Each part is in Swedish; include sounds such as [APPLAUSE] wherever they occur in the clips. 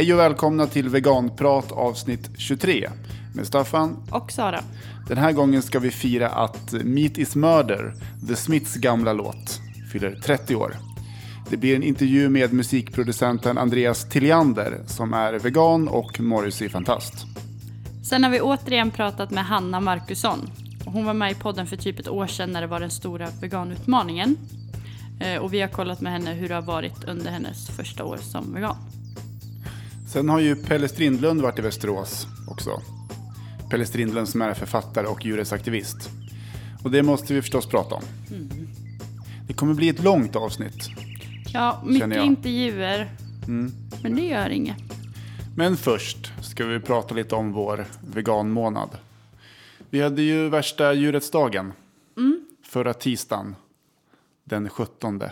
Hej och välkomna till Veganprat avsnitt 23 med Staffan. Och Sara. Den här gången ska vi fira att Meat is Murder, The Smiths gamla låt, fyller 30 år. Det blir en intervju med musikproducenten Andreas Tilliander som är vegan och Morrissey-fantast. Sen har vi återigen pratat med Hanna Markusson. Hon var med i podden för typ ett år sedan när det var den stora veganutmaningen. Eh, Och vi har kollat med henne hur det har varit under hennes första år som vegan. Sen har ju Pelle Strindlund varit i Västerås också. Pelle Strindlund som är författare och djurrättsaktivist. Och det måste vi förstås prata om. Det kommer bli ett långt avsnitt. Ja, mycket intervjuer. Men det gör inget. Men först ska vi prata lite om vår veganmånad. Vi hade ju värsta djurrättsdagen förra tisdagen den 17.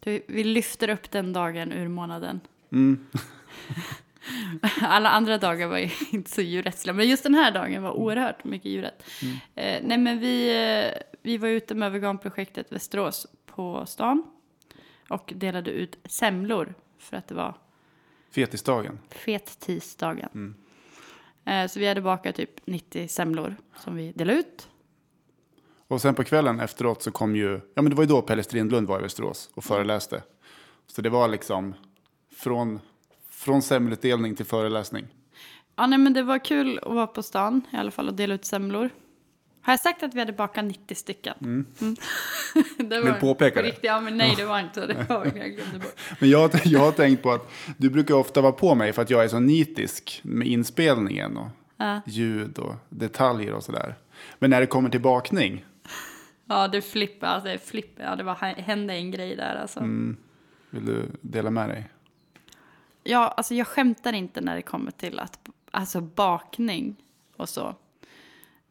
Du, Vi lyfter upp den dagen ur månaden. [LAUGHS] [LAUGHS] Alla andra dagar var ju [LAUGHS] inte så djurrättsliga, men just den här dagen var oerhört mycket djurrätt. Eh, nej, men vi, eh, vi var ute med veganprojektet Västerås på stan och delade ut semlor för att det var Fetisdagen. fet-tisdagen. Eh, så vi hade bakat typ 90 semlor som vi delade ut. Och sen på kvällen efteråt så kom ju, ja men det var ju då Pelle Strindlund var i Västerås och föreläste. Så det var liksom från, från semmelutdelning till föreläsning. Ja, nej, men det var kul att vara på stan i alla fall och dela ut semlor. Har jag sagt att vi hade bakat 90 stycken? Mm. [LAUGHS] det Vill påpeka på det. Riktigt, ja, men nej, det var inte så. [LAUGHS] Det var jag glömde bort. Men jag, jag har tänkt på att du brukar ofta vara på mig för att jag är så nitisk med inspelningen och Ja. ljud och detaljer och sådär. Men när det kommer till bakning, Ja, det flippade. Alltså, det, flippade. Ja, det var, hände en grej där alltså. vill du dela med dig? Ja, alltså jag skämtar inte när det kommer till att, alltså bakning och så.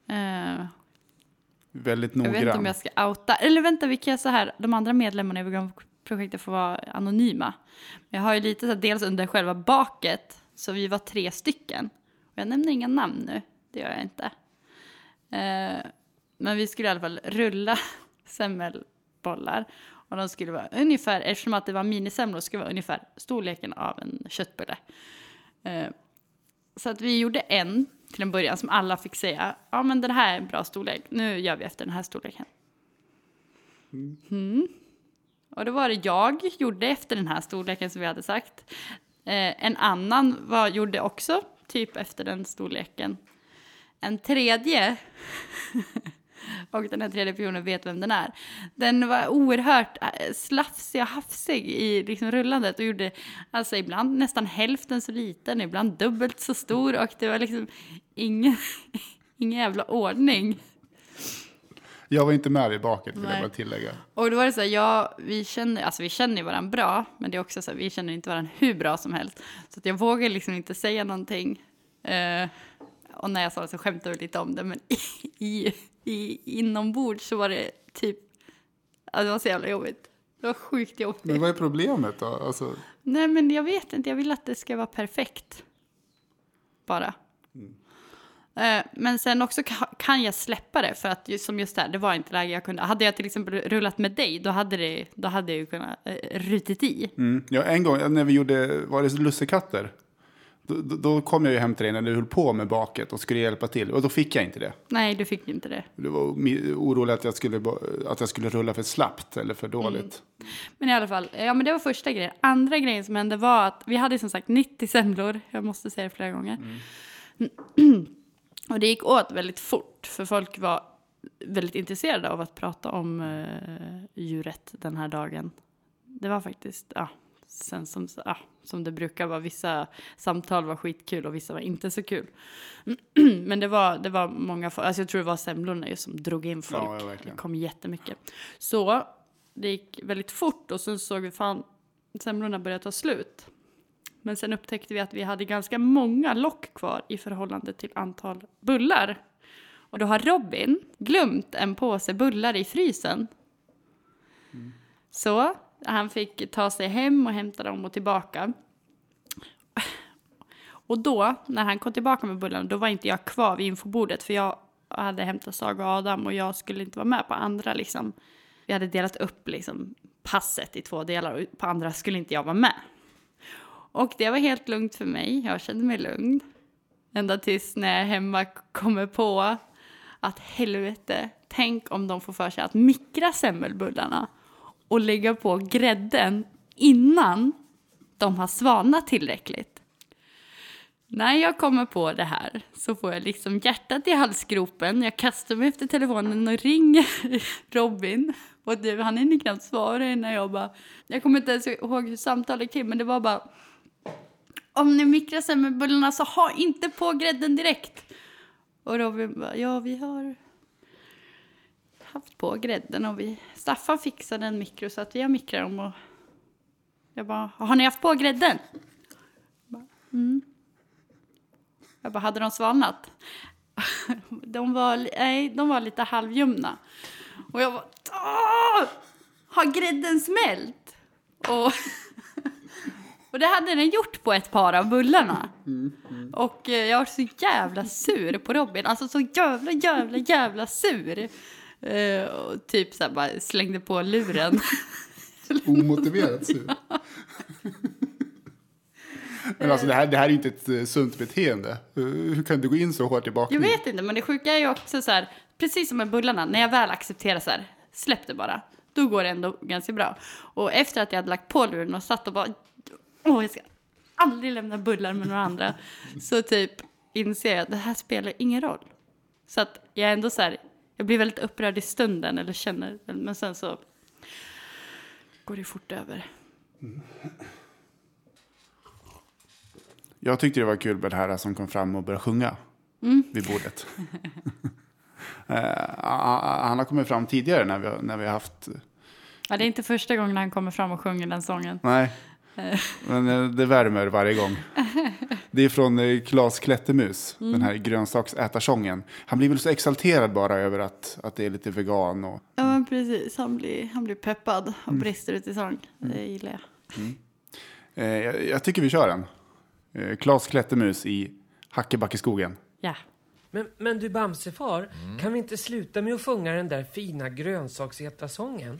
Eh, Väldigt jag vet inte om noggrann. jag ska outa. Eller vänta, vi kan göra så här. De andra medlemmarna i veganprojektet får vara anonyma. Jag har ju lite så här, dels under själva baket, så vi var tre stycken. Och jag nämner inga namn nu, det gör jag inte. Eh, men vi skulle i alla fall rulla [LAUGHS] semmelbollar. Och de skulle vara ungefär, eftersom att det var minisemlor, skulle vara ungefär storleken av en köttbulle. Eh, så att vi gjorde en till en början som alla fick säga, ja men den här är en bra storlek, nu gör vi efter den här storleken. Mm. Och då var det jag gjorde efter den här storleken som vi hade sagt. Eh, en annan var, gjorde också typ efter den storleken. En tredje, [LAUGHS] [LAUGHS] och den här tredje personen vet vem den är, den var oerhört eh, slafsig och hafsig i liksom rullandet och gjorde alltså ibland nästan hälften så liten, ibland dubbelt så stor och det var liksom ingen, [LAUGHS] ingen jävla ordning. Jag var inte med vid baket vill jag bara tillägga. Och då var det så här, ja, vi känner, alltså vi känner ju varandra bra, men det är också så här, vi känner inte varandra hur bra som helst. Så att jag vågar liksom inte säga någonting. Eh, och när jag sa det så skämtade vi lite om det, men [LAUGHS] i, i, i, inombords så var det typ, alltså det var så jävla jobbigt. Det var sjukt jobbigt. Men vad är problemet då? Alltså, Nej, men jag vet inte, jag vill att det ska vara perfekt. Bara. Eh, Men sen också ka- kan jag släppa det för att just, som just där, det var inte läge jag kunde. Hade jag till exempel rullat med dig, då hade, det, då hade jag ju kunnat uh, rutit i. mm. ja, en gång när vi gjorde, var det lussekatter? Då, då, kom jag ju hem till dig när du höll på med baket och skulle hjälpa till. Och då fick jag inte det. Nej, du fick inte det. Du var orolig att jag skulle, att jag skulle rulla för slappt eller för dåligt. Men i alla fall, ja men det var första grejen. Andra grejen som hände var att vi hade som sagt 90 semlor, jag måste säga det flera gånger. [CLEARS THROAT] och det gick åt väldigt fort, för folk var väldigt intresserade av att prata om uh, djuret den här dagen. Det var faktiskt, ja, sen som, ja, som det brukar vara. Vissa samtal var skitkul och vissa var inte så kul. [CLEARS THROAT] Men det var, det var många, alltså jag tror det var semlorna just som drog in folk. Ja, ja, det kom jättemycket. Så det gick väldigt fort och sen såg vi fan semlorna började ta slut. Men sen upptäckte vi att vi hade ganska många lock kvar i förhållande till antal bullar. Och då har Robin glömt en påse bullar i frysen. Så han fick ta sig hem och hämta dem och tillbaka. Och då, när han kom tillbaka med bullarna, då var inte jag kvar vid infobordet för jag hade hämtat Saga och Adam och jag skulle inte vara med på andra liksom. Vi hade delat upp liksom passet i två delar och på andra skulle inte jag vara med. Och det var helt lugnt för mig. Jag kände mig lugn. Ända tills när jag hemma kommer på att helvete, tänk om de får för sig att mikra semmelbullarna och lägga på grädden innan de har svalnat tillräckligt. När jag kommer på det här så får jag liksom hjärtat i halsgropen. Jag kastar mig efter telefonen och ringer [LAUGHS] Robin. Och du, han hinner knappt svara innan jag bara... Jag kommer inte ens ihåg hur samtalet gick till, men det var bara... Om ni mikrar semmelbullarna så ha inte på grädden direkt. Och Robin bara, ja vi har haft på grädden och vi... Staffan fixade en mikro så att vi har mikrat dem och... Jag bara, har ni haft på grädden? Jag bara, mm. Jag bara, hade de svalnat? [LAUGHS] De var, nej, de var lite halvljumna. Och jag bara, Åh! har grädden smält? Och, [LAUGHS] och det hade den gjort på ett par av bullarna. Och eh, jag var så jävla sur på Robin, alltså så jävla, jävla, jävla sur. Eh, och typ så här bara slängde på luren. [LAUGHS] Omotiverat sur. [LAUGHS] Men alltså det här, det här är inte ett eh, sunt beteende. Eh, Hur kan du gå in så hårt i Jag bakning? vet inte, men det sjuka är ju också så här, precis som med bullarna, när jag väl accepterar så här, släpp det bara, då går det ändå ganska bra. Och efter att jag hade lagt på luren och satt och bara, åh, jag ska aldrig lämna bullar med några andra, [LAUGHS] så typ inser jag att det här spelar ingen roll. Så att jag är ändå så här, jag blir väldigt upprörd i stunden, eller känner, men sen så går det fort över. Jag tyckte det var kul med det här som kom fram och började sjunga vid bordet. [LAUGHS] Eh, han har kommit fram tidigare när vi, har- när vi har haft... Ja, det är inte första gången han kommer fram och sjunger den sången. Nej, men eh, det värmer varje gång. [LAUGHS] Det är från eh, Klas Klättermus, den här grönsaksätarsången. Han blir väl så exalterad bara över att, att det är lite vegan och Ja, men precis. Han blir, han blir peppad och brister ut i sång. Det gillar jag. Eh, jag, jag tycker vi kör den. Eh, Klas Klättermus i Hackebackeskogen. Ja. Men, men du Bamsefar, kan vi inte sluta med att sjunga den där fina grönsaksätarsången?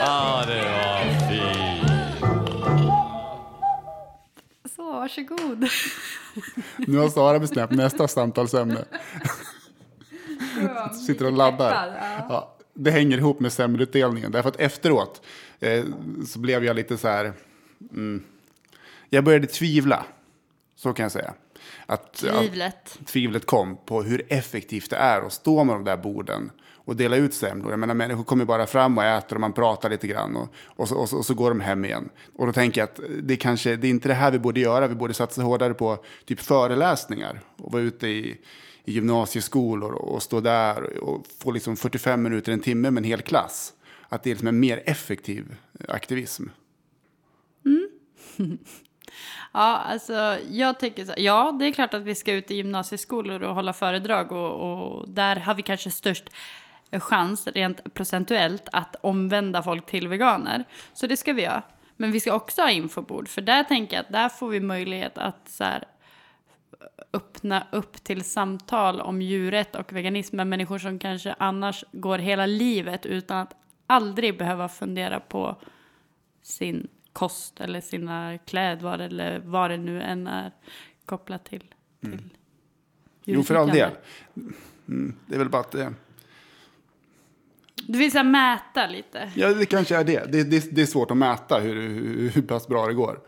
Ja, det var fint. Så, varsågod. Nu har Sara bestämt nästa samtalsämne. Sitter och laddar. Ja, det hänger ihop med semmelutdelningen. Därför att efteråt eh, så blev jag lite så här... Mm, jag började tvivla. Så kan jag säga. Att, att Tvivlet. tvivlet kom på hur effektivt det är att stå med de där borden och dela ut semlor. Jag menar, människor kommer bara fram och äter och man pratar lite grann och, och, så, och, så, och så går de hem igen. Och då tänker jag att det kanske det är inte det här vi borde göra. Vi borde satsa hårdare på typ föreläsningar och vara ute i, i gymnasieskolor och stå där och få liksom 45 minuter, en timme med en hel klass. Att det är liksom en mer effektiv aktivism. [LAUGHS] Ja, alltså jag tänker så ja det är klart att vi ska ut i gymnasieskolor och hålla föredrag och, och där har vi kanske störst chans rent procentuellt att omvända folk till veganer. Så det ska vi göra. Men vi ska också ha infobord, för där tänker jag att där får vi möjlighet att så här, öppna upp till samtal om djurrätt och veganism med människor som kanske annars går hela livet utan att aldrig behöva fundera på sin kost eller sina klädvar eller vad det nu än är kopplat till. till Jo, för all del. Mm, det är väl bara att det... Du vill så här mäta lite. Ja, det kanske är det. Det, det, det är svårt att mäta hur, hur, hur pass bra det går.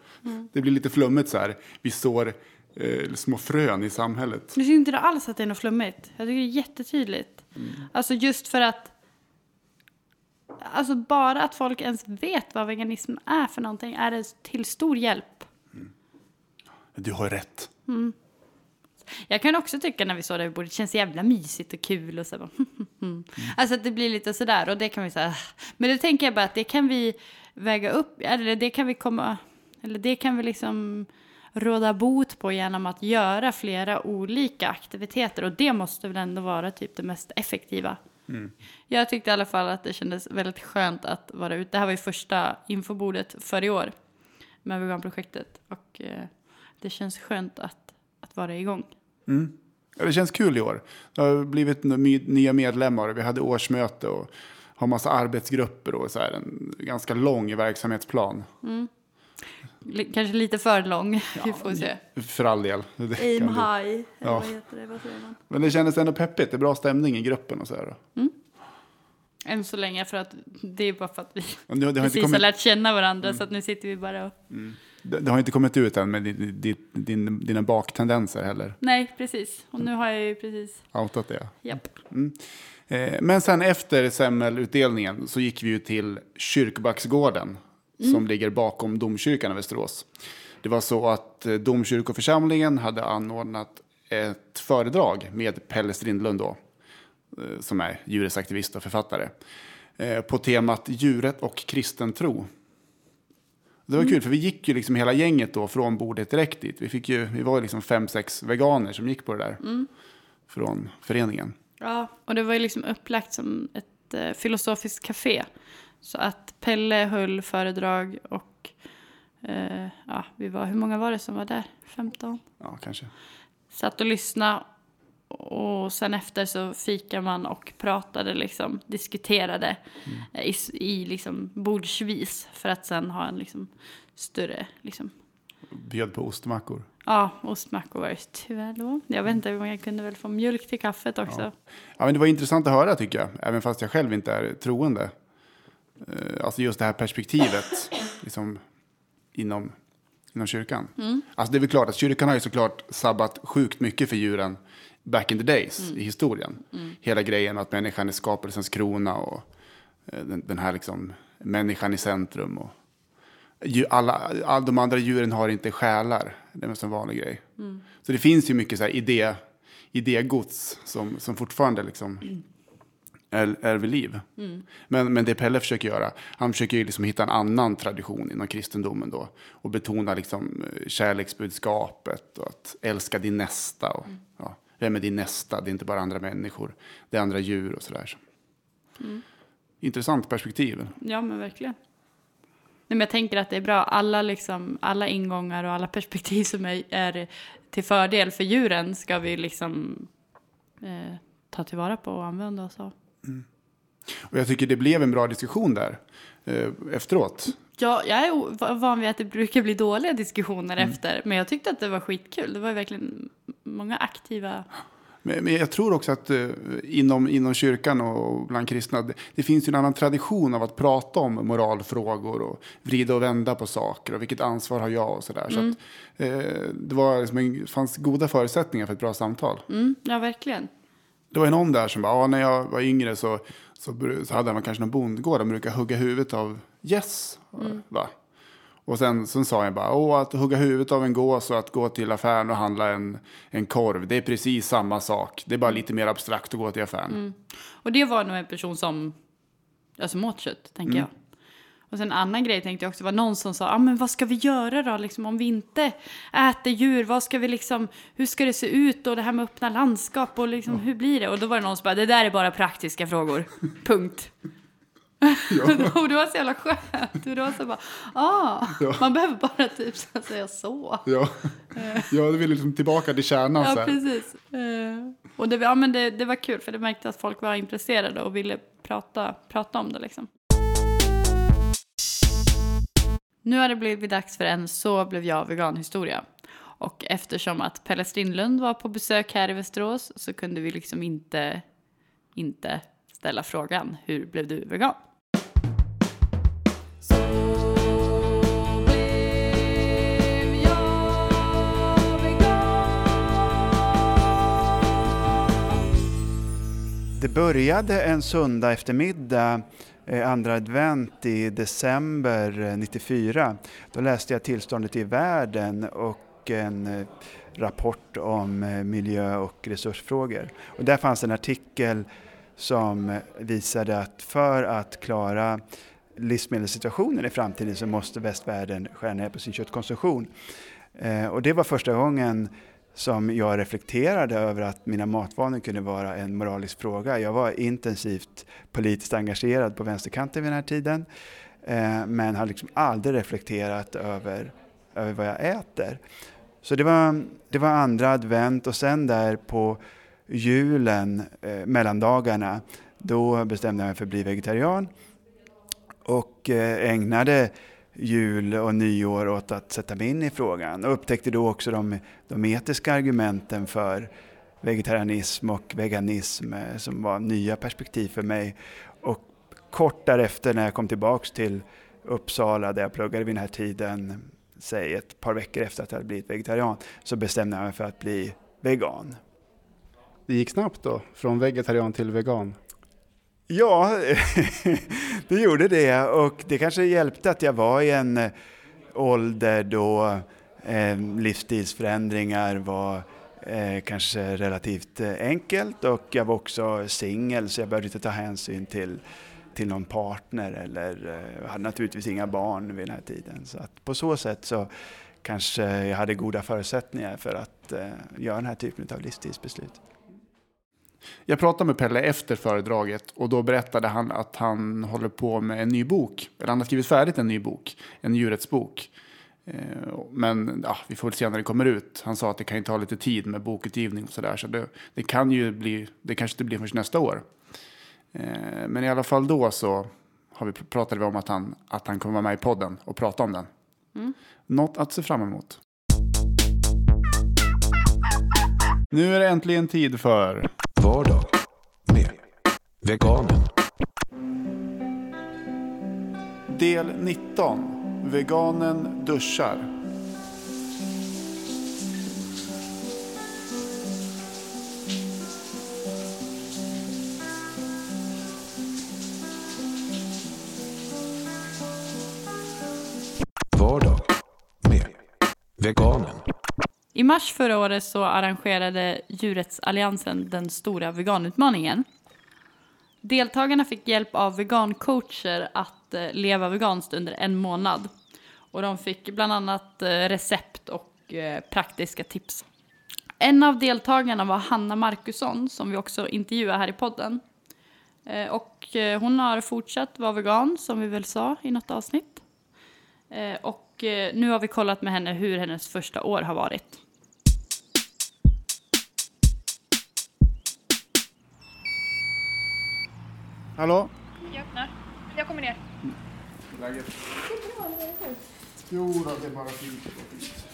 Det blir lite flummigt så här. Vi sår eh, små frön i samhället. Jag tycker inte alls att det är något flummigt. Jag tycker det är jättetydligt. Alltså just för att Alltså bara att folk ens vet vad veganism är för någonting är det till stor hjälp. Du har rätt. Fast jag kan också tycka när vi står där vid bordet, det känns jävla mysigt och kul och så bara, [LAUGHS] Alltså att det blir lite sådär och det kan vi säga. Men det tänker jag bara att det kan vi väga upp, eller det kan vi komma, eller det kan vi liksom råda bot på genom att göra flera olika aktiviteter och det måste väl ändå vara typ det mest effektiva. Jag tyckte i alla fall att det kändes väldigt skönt att vara ute. Det här var ju första infobordet för i år med veganprojektet och eh, det känns skönt att, att vara igång. Ja, Det känns kul i år. Det har blivit ny- nya medlemmar vi hade årsmöte och har massa arbetsgrupper och så här, en ganska lång verksamhetsplan. L- kanske lite för lång, [LAUGHS] vi får se. För all del. Det Aim high, eller Ja. vad heter det? Vad säger man? Men det kändes ändå peppigt. Det är bra stämning i gruppen och så här. Än så länge, för att det är bara för att vi har inte precis har kommit, lärt känna varandra så att nu sitter vi bara och... det, det har inte kommit ut än med din, din, din, dina baktendenser heller. Nej, precis. Och nu har jag ju precis... Outat det. Japp. Eh, Men sen efter semmelutdelningen så gick vi ju till Kyrkbacksgården som ligger bakom domkyrkan i Västerås. Det var så att eh, domkyrkoförsamlingen hade anordnat ett föredrag med Pelle Strindlund då, eh, som är djurrättsaktivist och författare, eh, på temat djuret och kristen tro. Det var kul, för vi gick ju liksom hela gänget då från bordet direkt dit. Vi, fick ju, vi var liksom fem, sex veganer som gick på det där från föreningen. Ja, och det var ju liksom upplagt som ett eh, filosofiskt café. Så att Pelle höll föredrag och eh, ja, vi var, hur många var det som var där? 15? Ja, kanske. Satt och lyssnade och sen efter så fikade man och pratade liksom, diskuterade eh, i, i liksom bordsvis för att sen ha en liksom större liksom, Bjöd på ostmackor. Ja, ostmackor var det tyvärr då. Jag vet inte, man kunde väl få mjölk till kaffet också. Ja, men det var intressant att höra tycker jag, även fast jag själv inte är troende. Eh, Alltså just det här perspektivet liksom, inom, inom kyrkan. Alltså det är väl klart att kyrkan har ju såklart sabbat sjukt mycket för djuren back in the days i historien. Hela grejen att människan är skapelsens krona och eh, den, den här liksom människan i centrum. Och, alla, all de andra djuren har inte själar. Det är en vanlig grej. Så det finns ju mycket så här idé, idégods som, som fortfarande liksom är, är vid liv. Men, men det Pelle försöker göra, han försöker ju liksom hitta en annan tradition inom kristendomen då. Och betona liksom eh, kärleksbudskapet och att älska din nästa. Och, ja, vem är din nästa? Det är inte bara andra människor, det är andra djur och sådär. Intressant perspektiv. Ja, men verkligen. Nej, men jag tänker att det är bra. Alla, liksom, alla ingångar och alla perspektiv som är, är till fördel för djuren ska vi liksom eh, ta tillvara på och använda oss av. Och jag tycker det blev en bra diskussion där eh, efteråt. Ja, jag är van vid att det brukar bli dåliga diskussioner efter, men jag tyckte att det var skitkul. Det var verkligen många aktiva... Men, men jag tror också att eh, inom, inom kyrkan och bland kristna, det, det finns ju en annan tradition av att prata om moralfrågor och vrida och vända på saker och vilket ansvar har jag och sådär. Så att, eh, det var liksom en, fanns goda förutsättningar för ett bra samtal. Mm, ja, verkligen. Det var ju någon där som bara, ja, när jag var yngre så, så, så hade man kanske någon bondgård och brukade hugga huvudet av gäss. Va? Och sen, sen sa jag bara, åh, att hugga huvudet av en gås och att gå till affären och handla en, en korv, det är precis samma sak. Det är bara lite mer abstrakt att gå till affären. Och det var nog en person som, som åt kött, tänker jag. Och sen en annan grej tänkte jag också, var någon som sa, ah, men vad ska vi göra då, liksom, om vi inte äter djur, vad ska vi liksom, hur ska det se ut och det här med öppna landskap och liksom, hur blir det? Och då var det någon som bara, det där är bara praktiska frågor, [LAUGHS] punkt. [LAUGHS] och det var så jävla skönt. Och det var så bara, ah, man behöver bara typ så säga så. Ja, ja det vill liksom tillbaka till kärnan. så Ja, här. precis. Eh, och det, ja, men det, det var kul, för det märkte att folk var intresserade och ville prata, prata om det. Liksom. Nu har det blivit dags för en Så blev jag vegan-historia. Och eftersom att Pelle Strindlund var på besök här i Västerås så kunde vi liksom inte, inte ställa frågan Hur blev du vegan? Det började en söndag eftermiddag, Eh, andra advent i december eh, 94. Då läste jag Tillståndet i världen och en eh, rapport om miljö och resursfrågor. Och där fanns en artikel som visade att för att klara livsmedelssituationen i framtiden så måste västvärlden skära ner på sin köttkonsumtion. Och det var första gången som jag reflekterade över att mina matvanor kunde vara en moralisk fråga. Jag var intensivt politiskt engagerad på vänsterkanten vid den här tiden eh, men har liksom aldrig reflekterat över, över vad jag äter. Så det var, det var andra advent och sen där på julen, eh, mellandagarna, då bestämde jag mig för att bli vegetarian och eh, ägnade jul och nyår åt att sätta mig in i frågan och upptäckte då också de, de etiska argumenten för vegetarianism och veganism eh, som var nya perspektiv för mig. Och kort därefter när jag kom tillbaks till Uppsala där jag pluggade vid den här tiden, säg ett par veckor efter att jag hade blivit vegetarian, så bestämde jag mig för att bli vegan. Det gick snabbt då, från vegetarian till vegan. Ja, [LAUGHS] det gjorde det och det kanske hjälpte att jag var i en eh, ålder då eh, livsstilsförändringar var eh, kanske relativt enkelt och jag var också singel så jag behövde inte ta hänsyn till, till någon partner eller jag hade naturligtvis inga barn vid den här tiden. Så att på så sätt så kanske jag hade goda förutsättningar för att göra den här typen av livsstilsbeslut. Jag pratade med Pelle efter föredraget och då berättade han att han håller på med en ny bok. Eller han har skrivit färdigt en ny bok, en djurrättsbok. Eh, Men ja, vi får väl se när det kommer ut. Han sa att det kan ju ta lite tid med bokutgivning och sådär. Så det, det kan ju bli, det kanske inte blir först nästa år. Eh, Men i alla fall då så har vi, pratade vi om att han, att han kommer vara med i podden och prata om den. Något att se fram emot. Nu är det äntligen tid för Vardag med Veganen. Del 19. Veganen duschar. Vardag med Veganen. I mars förra året så arrangerade Djurrättsalliansen den stora veganutmaningen. Deltagarna fick hjälp av vegancoacher att eh, leva veganskt under en månad. Och de fick bland annat eh, recept och eh, praktiska tips. En av deltagarna var Hanna Markusson som vi också intervjuar här i podden. Och hon har fortsatt vara vegan som vi väl sa i något avsnitt. Och nu har vi kollat med henne hur hennes första år har varit. Hallå? Jag öppnar. Jag kommer ner. Läget? Jo, det är bara fint. det var fint.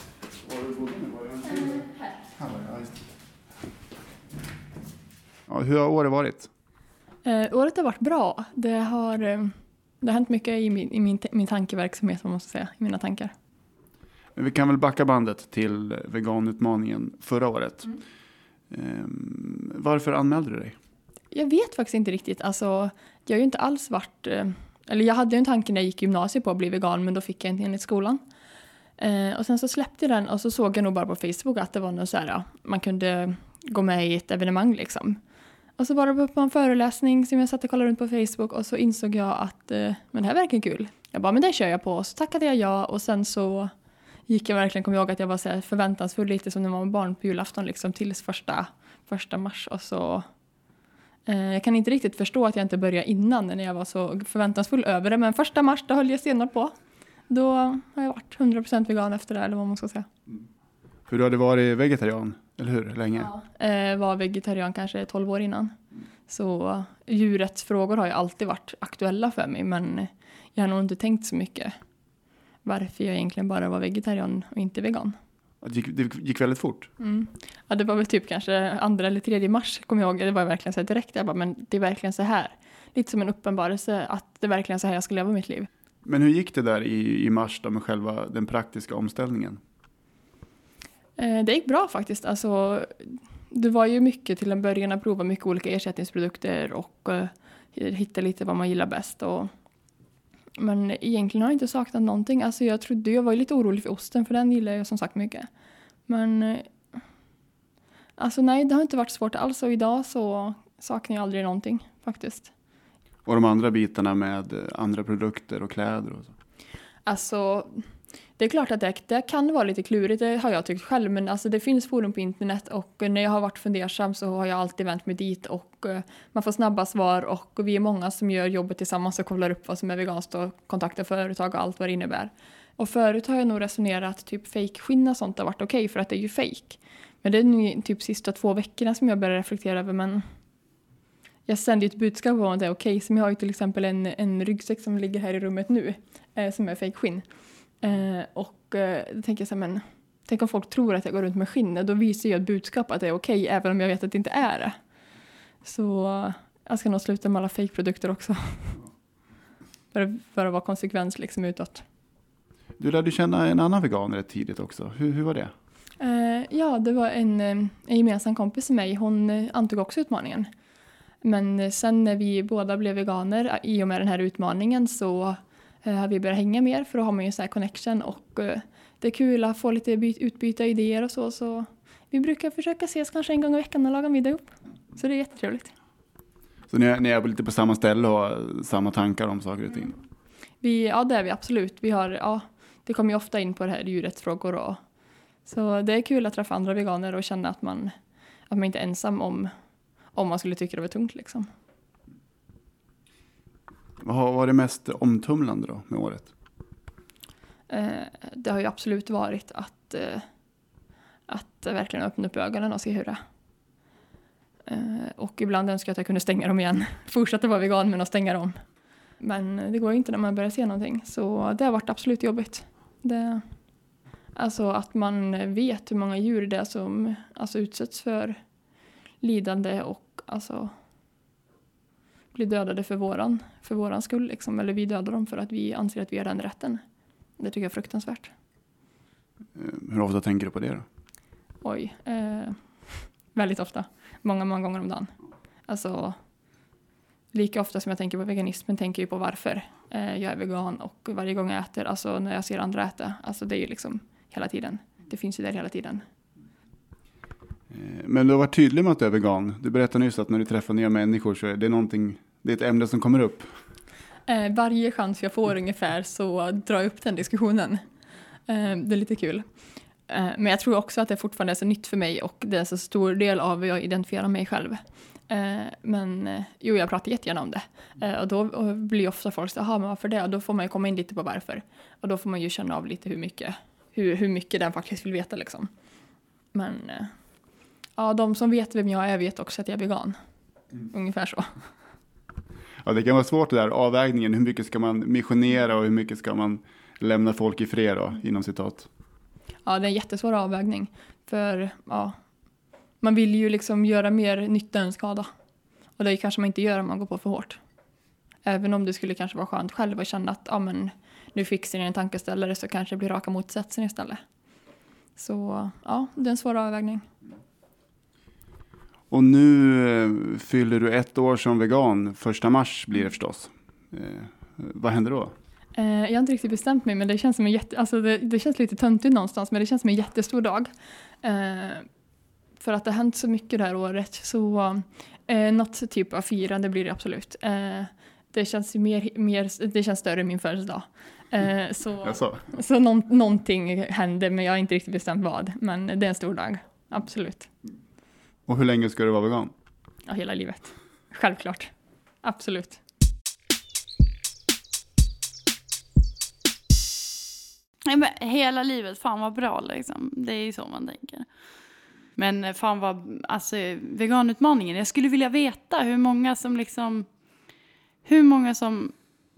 Var du bodde nu? Var det här? Här var jag, just det. Ja, hur har året varit? Eh, året har varit bra. Det har, eh, det har hänt mycket i min, i min, min tankeverksamhet, man ska säga, i mina tankar. Men vi kan väl backa bandet till veganutmaningen förra året. Ehm, varför anmälde du dig? Jag vet faktiskt inte riktigt. Alltså, jag har ju inte alls varit... Eh, eller jag hade ju en tanke när jag gick i gymnasiet på att bli vegan, men då fick jag inte enligt skolan. Eh, och sen så släppte jag den och så såg jag nog bara på Facebook att det var något så här, ja, man kunde gå med i ett evenemang liksom. Och så var det på en föreläsning som jag satt och kollade runt på Facebook och så insåg jag att eh, men det här verkar kul. Jag bara, men det kör jag på. Och så tackade jag ja och sen så gick jag verkligen, kom jag ihåg att jag var så här förväntansfull lite som när man var barn på julafton liksom tills första, första mars och så jag kan inte riktigt förstå att jag inte började innan när jag var så förväntansfull över det men första mars då höll jag stenhårt på. Då har jag varit 100% vegan efter det eller vad man ska säga. För du hade varit vegetarian, eller hur? Länge? Eh, var vegetarian kanske 12 år innan. Så djurrättsfrågor har ju alltid varit aktuella för mig men jag har nog inte tänkt så mycket varför jag egentligen bara var vegetarian och inte vegan. Det gick, det gick väldigt fort. Mm. Ja, det var väl typ kanske andra eller tredje mars, kommer jag ihåg. Det var verkligen så här direkt. Jag bara, men det är verkligen så här. Lite som en uppenbarelse att det är verkligen så här jag ska leva mitt liv. Men hur gick det där i, i mars då med själva den praktiska omställningen? Eh, det gick bra faktiskt. Alltså, det var ju mycket till en början att prova mycket olika ersättningsprodukter och eh, hitta lite vad man gillar bäst. Och, men egentligen har jag inte saknat någonting. Alltså, jag, trodde, jag var lite orolig för osten för den gillar jag som sagt mycket. Men eh, alltså nej, det har inte varit svårt alls och idag så saknar jag aldrig någonting faktiskt. Och de andra bitarna med andra produkter och kläder och så. Alltså, det är klart att det, det kan vara lite klurigt, det har jag tyckt själv, men alltså det finns forum på internet och när jag har varit fundersam så har jag alltid vänt mig dit och eh, man får snabba svar och vi är många som gör jobbet tillsammans och kollar upp vad som är veganskt och kontaktar företag och allt vad det innebär. Och förut har jag nog resonerat typ fejkskinn och sånt har varit okej för att det är ju fejk. Men det är nu typ sista två veckorna som jag börjar reflektera över men jag sänder ju ett budskap om att det är okej. Som jag har ju till exempel en, en ryggsäck som ligger här i rummet nu eh, som är fejkskinn. Eh, och eh, då tänker jag så här, men tänk om folk tror att jag går runt med skinn, då visar jag ett budskap att det är okej, även om jag vet att det inte är det. Så eh, jag ska nog sluta med alla fake-produkter också. [LAUGHS] för, för att vara konsekvens liksom utåt. Du lärde känna en annan vegan rätt tidigt också. Hur, hur var det? Eh, ja, det var en, eh, en gemensam kompis med mig. Hon eh, antog också utmaningen. Men sen när vi båda blev veganer i och med den här utmaningen så eh, vi börjat hänga mer för då har man ju så här connection och eh, det är kul att få lite byt, utbyta idéer och så. Så vi brukar försöka ses kanske en gång i veckan och laga middag ihop. Så det är jättetrevligt. Så ni är, ni är lite på samma ställe och har samma tankar om saker och ting? Vi, ja, det är vi absolut. Vi har, ja, det kommer ju ofta in på det här djurrättsfrågor och så det är kul att träffa andra veganer och känna att man, att man inte är ensam om, om man skulle tycka det var tungt liksom. Vad har varit mest omtumlande då med året? Eh, det har ju absolut varit att, eh, att verkligen öppna upp ögonen och se hur det är. Eh, och ibland önskar jag att jag kunde stänga dem igen. [LAUGHS] Fortsätta vara vegan men att stänga dem. Men det går ju inte när man börjar se någonting. Så det har varit absolut jobbigt. Det, alltså att man vet hur många djur det är som alltså, utsätts för lidande och alltså blir dödade för våran, för våran skull. Liksom. Eller vi dödar dem för att vi anser att vi har den rätten. Det tycker jag är fruktansvärt. Eh, Hur ofta tänker du på det då? Oj. Eh, väldigt ofta. Många, många gånger om dagen. Alltså, lika ofta som jag tänker på veganismen tänker jag på varför eh, jag är vegan och varje gång jag äter, alltså när jag ser andra äta, alltså det är ju liksom hela tiden. Det finns ju där hela tiden. Eh, men du har varit tydlig med att du är vegan. Du berättade nyss att när du träffar nya människor så är det någonting, det är ett ämne som kommer upp. Eh, varje chans jag får ungefär så drar jag upp den diskussionen. Eh, det är lite kul. Men jag tror också att det fortfarande är så nytt för mig och det är så stor del av hur jag identifierar mig själv. Men jo, jag pratar jättegärna om det. Och då blir ofta folk så jaha, men varför det? Och då får man ju komma in lite på varför. Och då får man ju känna av lite hur mycket, hur, hur mycket den faktiskt vill veta liksom. Men eh, ja, de som vet vem jag är vet också att jag är vegan. Ungefär så. Ja, det kan vara svårt det där avvägningen. Hur mycket ska man missionera och hur mycket ska man lämna folk i fred då, inom citat. Ja, det är en jättesvår avvägning. För ja, man vill ju liksom göra mer nytta än skada. Och det kanske man inte gör om man går på för hårt. Även om det skulle kanske vara skönt själv att känna att ja, men, nu fixar ni en tankeställare så kanske det blir raka motsatsen istället. Så ja, det är en svår avvägning. Och nu eh, fyller du ett år som vegan. Första mars blir det förstås. Eh, vad händer då? Eh, jag har inte riktigt bestämt mig men det känns som en jätte, alltså det, det känns lite töntigt någonstans men det känns som en jättestor dag. För att det har hänt så mycket det här året så eh, något typ av firande blir det absolut. Det känns mer, mer, det känns större än min födelsedag. Så Jaså? så någon, någonting händer men jag har inte riktigt bestämt vad. Men det är en stor dag, absolut. Och hur länge ska du vara vegan? Ja, hela livet. Självklart. Absolut. Nej, men hela livet, fan vad bra liksom. Det är ju så man tänker. Men eh, fan vad, alltså veganutmaningen, jag skulle vilja veta hur många som liksom, hur många som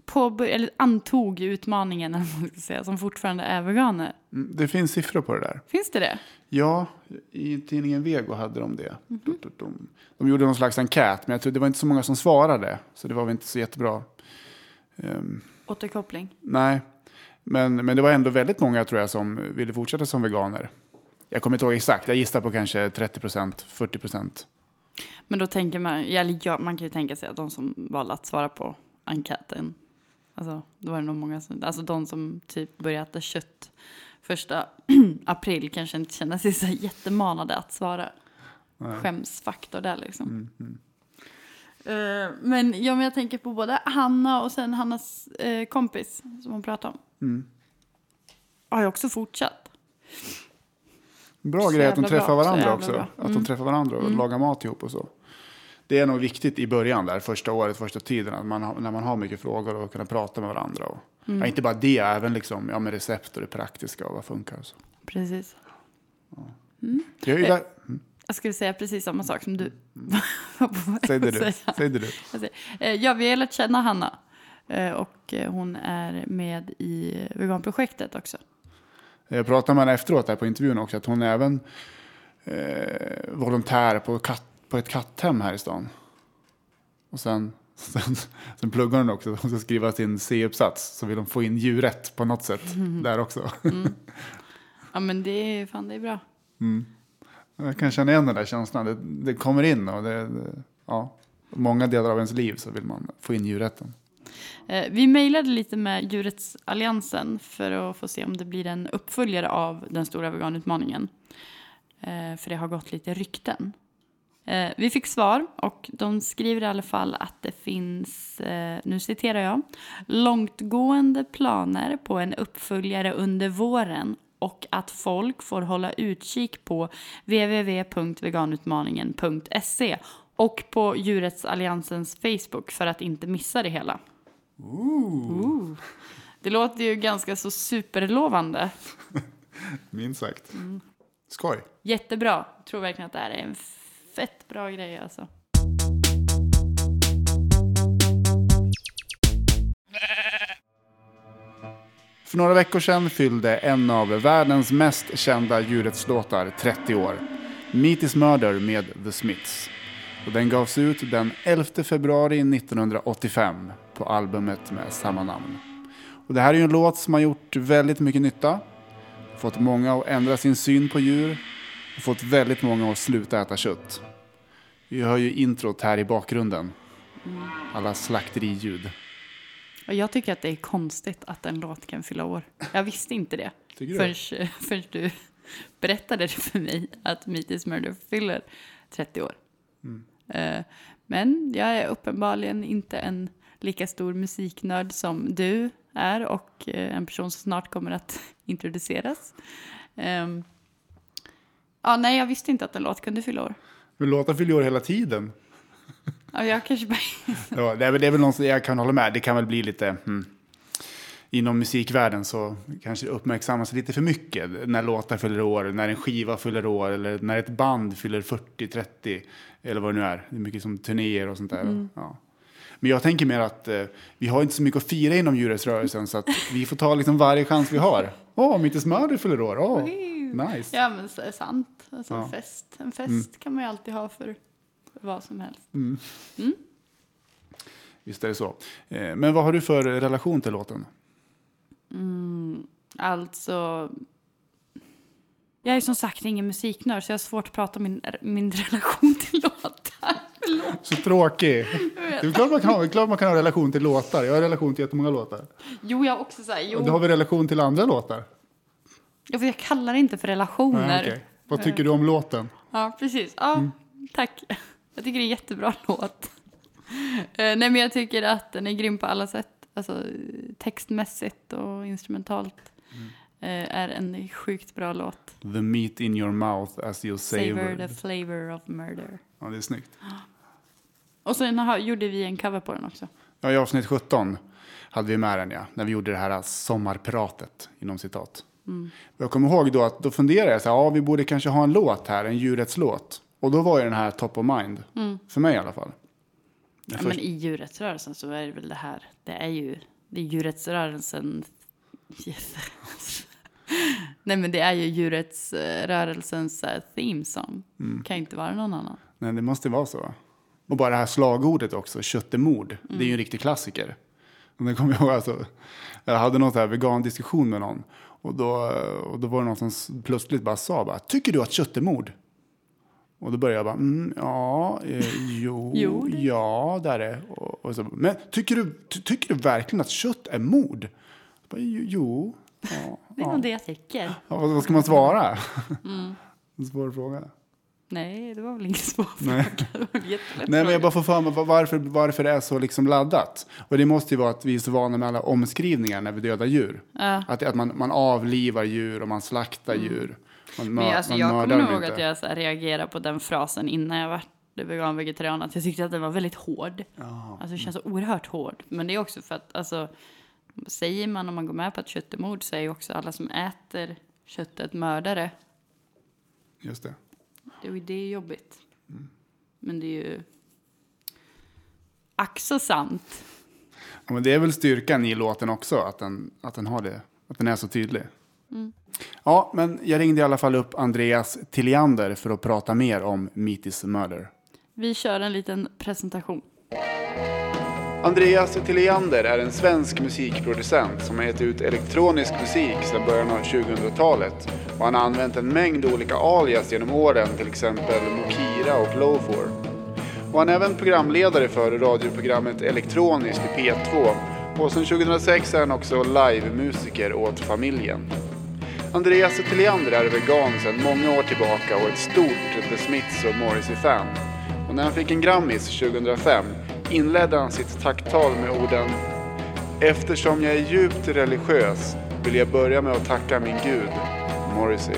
påbör- eller antog utmaningen, [LAUGHS] säga, som fortfarande är veganer. Mm, Det finns siffror på det där. Finns det det? Ja, i tidningen Vego hade de det. Dum. De gjorde någon slags enkät, men jag tror det var inte så många som svarade. Så det var väl inte så jättebra. Ehm, Återkoppling. nej, men, men det var ändå väldigt många tror jag som ville fortsätta som veganer. Jag kommer inte ihåg exakt, jag gissar på kanske 30 procent, 40 procent. Men då tänker man, eller ja, man kan ju tänka sig att de som valde att svara på enkäten, alltså då var det nog många som, alltså de som typ började äta kött första [CLEARS THROAT] april kanske inte känner sig så jättemanade att svara. Skämsfaktor där liksom. Eh, men, ja, men jag tänker på både Hanna och sen Hannas eh, kompis som hon pratade om. Har ju också fortsatt. Bra Så grej att de träffar bra, varandra också. bra. Att de träffar varandra och lagar mat ihop och så. Det är nog viktigt i början där, första året, första tiden, att man, när man har mycket frågor och kunna prata med varandra. Och, ja, inte bara det, även liksom, ja, med recept och det praktiska och vad funkar. Och så. Precis. Jag är ju där, mm, Jag skulle säga precis samma sak som du. säg det du. [LAUGHS] Säg det du. Jag eh, Ja, vi har lärt känna Hanna. Eh, Och eh, hon är med i veganprojektet också. Jag pratade med henne efteråt här på intervjun också, att hon är även eh, volontär på, katt, på ett katthem här i stan. Och sen, [LAUGHS] sen, sen pluggar hon också, hon ska skriva sin C-uppsats, så vill hon få in djuret på något sätt där också. [LAUGHS] Ja, men det är, fan, det är bra. Jag kan känna igen den där känslan, det, det kommer in och det, det, ja, många delar av ens liv så vill man få in djurrätten. Eh, Vi mejlade lite med Djurets Alliansen för att få se om det blir en uppföljare av den stora veganutmaningen. Eh, För det har gått lite rykten. Eh, Vi fick svar och de skriver i alla fall att det finns, eh, nu citerar jag, långtgående planer på en uppföljare under våren och att folk får hålla utkik på www.veganutmaningen.se och på Djurets Alliansens Facebook för att inte missa det hela. Ooh. Det låter ju ganska så superlovande. [LAUGHS] Minst sagt. Skoj. Jättebra. Jag tror verkligen att det här är en fett bra grej alltså. För några veckor sedan fyllde en av världens mest kända djurrättslåtar 30 år. Meat is Murder med The Smiths. Och den gavs ut den 11 februari 1985 på albumet med samma namn. Och det här är ju en låt som har gjort väldigt mycket nytta. Fått många att ändra sin syn på djur. Och fått väldigt många att sluta äta kött. Vi hör ju introt här i bakgrunden. Alla slakteriljud. Och jag tycker att det är konstigt att en låt kan fylla år. Jag visste inte det förrän, [LAUGHS] förrän du berättade det för mig att Meat is Murder fyller 30 år. Eh, Men jag är uppenbarligen inte en lika stor musiknörd som du är och eh, en person som snart kommer att [LAUGHS] introduceras. Ja, nej, jag visste inte att en låt kunde fylla år. Men låtar fyller år hela tiden. Ja, jag kanske bara... [LAUGHS] Ja, det, är väl, det är väl något som jag kan hålla med. Det kan väl bli lite... Hmm. Inom musikvärlden så kanske det uppmärksammas lite för mycket när låtar fyller år, när en skiva fyller år eller när ett band fyller 40, 30 eller vad det nu är. Det är mycket som turnéer och sånt där. Ja. Men jag tänker mer att eh, vi har inte så mycket att fira inom djurrättsrörelsen så att vi får ta liksom varje chans vi har. Åh, oh, Mitt i Smörder fyller år. Åh, nice. Ja, men så är det sant. Alltså, Ja. en fest, en fest kan man ju alltid ha för vad som helst. Visst är det så. Eh, Men vad har du för relation till låten? Alltså... Jag är som sagt ingen musiknörd så jag har svårt att prata om min, min relation till låtar. Så tråkig. Det är klart man kan ha, klart man kan ha relation till låtar. Jag har relation till jättemånga låtar. Jo, jag har också så här, jo. Och då har vi relation till andra låtar. Ja, för jag kallar det inte för relationer. Nej, okej. Vad tycker du om låten? Ja, precis. Ja, tack. Jag tycker det är en jättebra [LAUGHS] låt. Eh, nej, men jag tycker att den är grym på alla sätt. Alltså textmässigt och instrumentalt. Eh, är en sjukt bra låt. The meat in your mouth as you Savor savor. the flavor of murder. Ja, det är snyggt. [GASPS] Och sen har, gjorde vi en cover på den också. Ja, I avsnitt 17 hade vi med den, ja. När vi gjorde det här sommarpratet, inom citat. Jag kommer ihåg då att då funderade jag så här, ja, vi borde kanske ha en låt här, en djurrättslåt. Och då var ju den här top of mind. För mig i alla fall. Ja, först- men i djurrättsrörelsen så är det väl det här. Det är ju det är djurrättsrörelsen. Yes. [LAUGHS] Nej men det är ju djurrättsrörelsens uh, theme song. Kan inte vara någon annan. Nej, det måste vara så. Och bara det här slagordet också, kött är mord. Det är ju en riktig klassiker. Och det kommer jag ihåg, alltså, jag hade någon så här vegan-diskussion med någon. Och då, och då var det någon som plötsligt bara sa bara, tycker du att kött är mord? Och då började jag bara, mm, ja, eh, [LAUGHS] jo, Jo, det- ja, där är och, och så, Men tycker du, ty, tycker du verkligen att kött är mord? Bara, jo, jo, Det är nog det jag tycker. Ja, vad, vad ska man svara? Mm. [LAUGHS] En svår fråga. Nej, det var väl ingen [LAUGHS] svår Nej. fråga. Nej, men jag bara får för mig var- varför, varför det är så liksom laddat. Och det måste ju vara att vi är så vana med alla omskrivningar när vi dödar djur. Ja. Att, att man, man avlivar djur och man slaktar djur. Man, Men alltså, man jag kommer ihåg inte. att jag så här, reagerade på den frasen innan jag var vegan vegetarian. Att jag tyckte att den var väldigt hård. Alltså det känns så oerhört hård. Men det är också för att, alltså, säger man om man går med på att kött är mord så är ju också alla som äter köttet mördare. Just det. Ju det är jobbigt. Men det är ju ack så sant. Ja, men det är väl styrkan i låten också, att den, att den har det. Att den är så tydlig. Ja, men jag ringde i alla fall upp Andreas Tilliander för att prata mer om Meat is murder. Vi kör en liten presentation. Andreas Tilliander är en svensk musikproducent som har gett ut elektronisk musik sedan början av 2000-talet. Och han har använt en mängd olika alias genom åren, till exempel Mokira och Lofor. Och han är även programledare för radioprogrammet Elektroniskt i P2. Och sedan 2006 är han också livemusiker åt familjen. Andreas Tilliander är vegan sedan många år tillbaka och ett stort The Smiths och Morrissey-fan. Och när han fick en Grammis 2005 inledde han sitt tacktal med orden Eftersom jag är djupt religiös vill jag börja med att tacka min gud, Morrissey.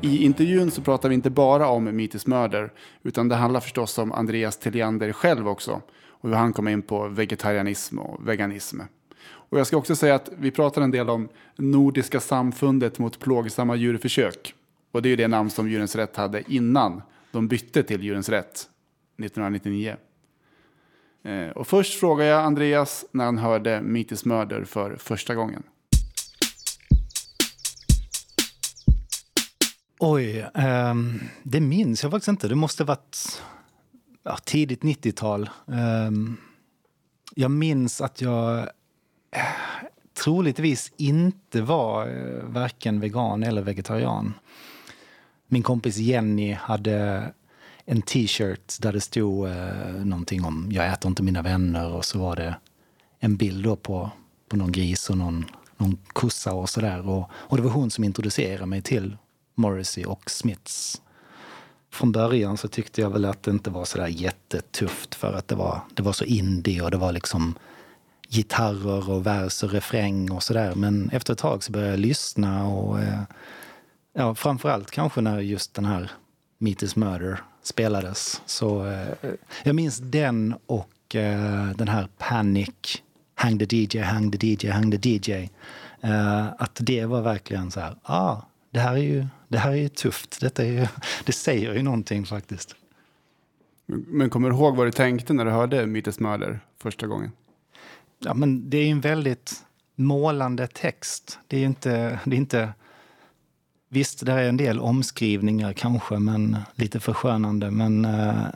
I intervjun så pratar vi inte bara om Meat murder, utan det handlar förstås om Andreas Tilliander själv också och hur han kom in på vegetarianism och veganism. Och jag ska också säga att vi pratar en del om Nordiska samfundet mot plågsamma djurförsök. Och det är ju det namn som Djurens Rätt hade innan de bytte till Djurens Rätt 1999. Eh, och först frågar jag Andreas när han hörde Meat murder för första gången. Oj, um, det minns jag faktiskt inte. Det måste varit ja, tidigt 90-tal. Um, ehm, jag minns att jag uh, troligtvis inte var uh, varken vegan eller vegetarian. Min kompis Jenny hade en t-shirt där det stod eh, någonting om jag äter inte mina vänner och så var det en bild då på, på någon gris och någon, någon kossa och sådär. Och, och det var hon som introducerade mig till Morrissey och Smiths. Från början så tyckte jag väl att det inte var sådär jättetufft för att det var, det var så indie och det var liksom gitarrer och vers och refräng och sådär. Men efter ett tag så började jag lyssna och eh, ja, framförallt kanske när just den här Meet is Murder spelades. Så eh, jag minns den och eh, den här Panic, Hang the DJ, Hang the DJ, Hang the DJ. Eh, att det var verkligen så här, ah, det här är ju, det här är ju tufft. Detta är ju, [LAUGHS] det säger ju någonting faktiskt. Men kommer du ihåg vad du tänkte när du hörde Meat murder första gången? Ja, men det är ju en väldigt målande text. Det är inte, det är inte... Visst, det är en del omskrivningar kanske, men eh, lite förskönande. Men eh,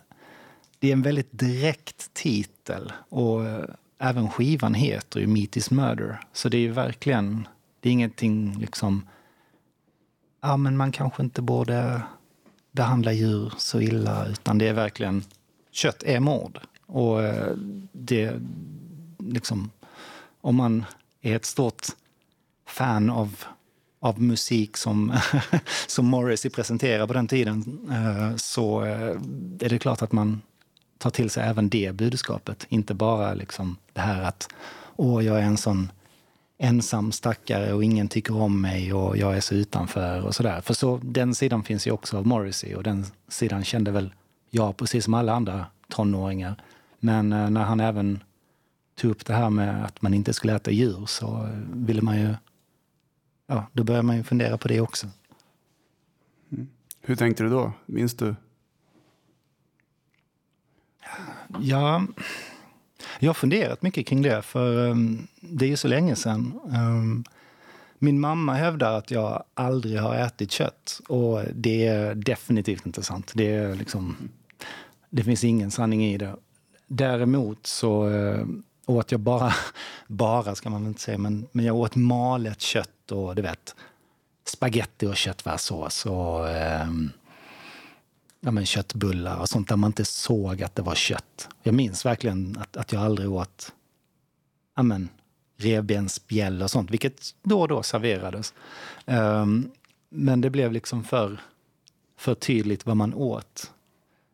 det är en väldigt direkt titel. Och eh, även skivan heter ju Meat is Murder. Så det är ju verkligen, det är ingenting liksom... Ja, men man kanske inte borde behandla djur så illa, utan det är verkligen... Kött är mord. Och eh, det, liksom, om man är ett stort fan av, av musik som, [LAUGHS] som Morrissey presenterar på den tiden eh, så eh, är det klart att man tar till sig även det budskapet. Inte bara liksom det här att åh, jag är en sån ensam stackare och ingen tycker om mig och jag är så utanför och sådär. För så, den sidan finns ju också av Morrissey och den sidan kände väl jag precis som alla andra tonåringar. Men eh, när han även tog upp det här med att man inte skulle äta djur så ville man ju, ja, då började man ju fundera på det också. Hur tänkte du då? Minns du? Ja, jag har funderat mycket kring det, för um, det är ju så länge sedan. Um, min mamma hävdar att jag aldrig har ätit kött och det är definitivt inte sant. Det, är liksom, det finns ingen sanning i det. Däremot så uh, åt jag bara, [LAUGHS] bara ska man väl inte säga, men, men jag åt malet kött och du vet, spaghetti och köttfärssås och eh, ja, men köttbullar och sånt där man inte såg att det var kött. Jag minns verkligen att, att jag aldrig åt ja, men, revbensspjäll och sånt, vilket då och då serverades. Ehm, men det blev liksom för, för tydligt vad man åt,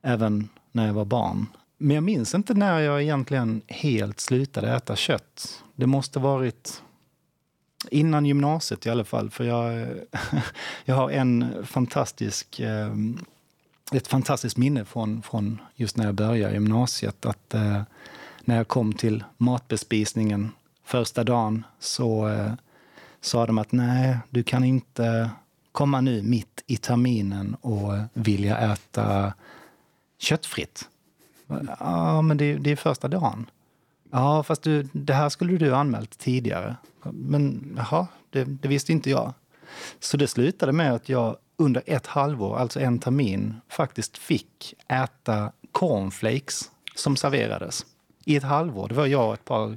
även när jag var barn. Men jag minns inte när jag egentligen helt slutade äta kött. Det måste varit innan gymnasiet i alla fall. För jag, [LAUGHS] jag har en fantastisk, eh, ett fantastiskt minne från, från just när jag började gymnasiet. Att eh, när jag kom till matbespisningen första dagen så eh, sa de att nej, du kan inte komma nu mitt i terminen och vilja äta köttfritt. Ja, men det, det är första dagen. Ja, fast du, det här skulle du ha anmält tidigare. Men jaha, det, det visste inte jag. Så det slutade med att jag under ett halvår, alltså en termin, faktiskt fick äta cornflakes som serverades. I ett halvår. Det var jag och ett par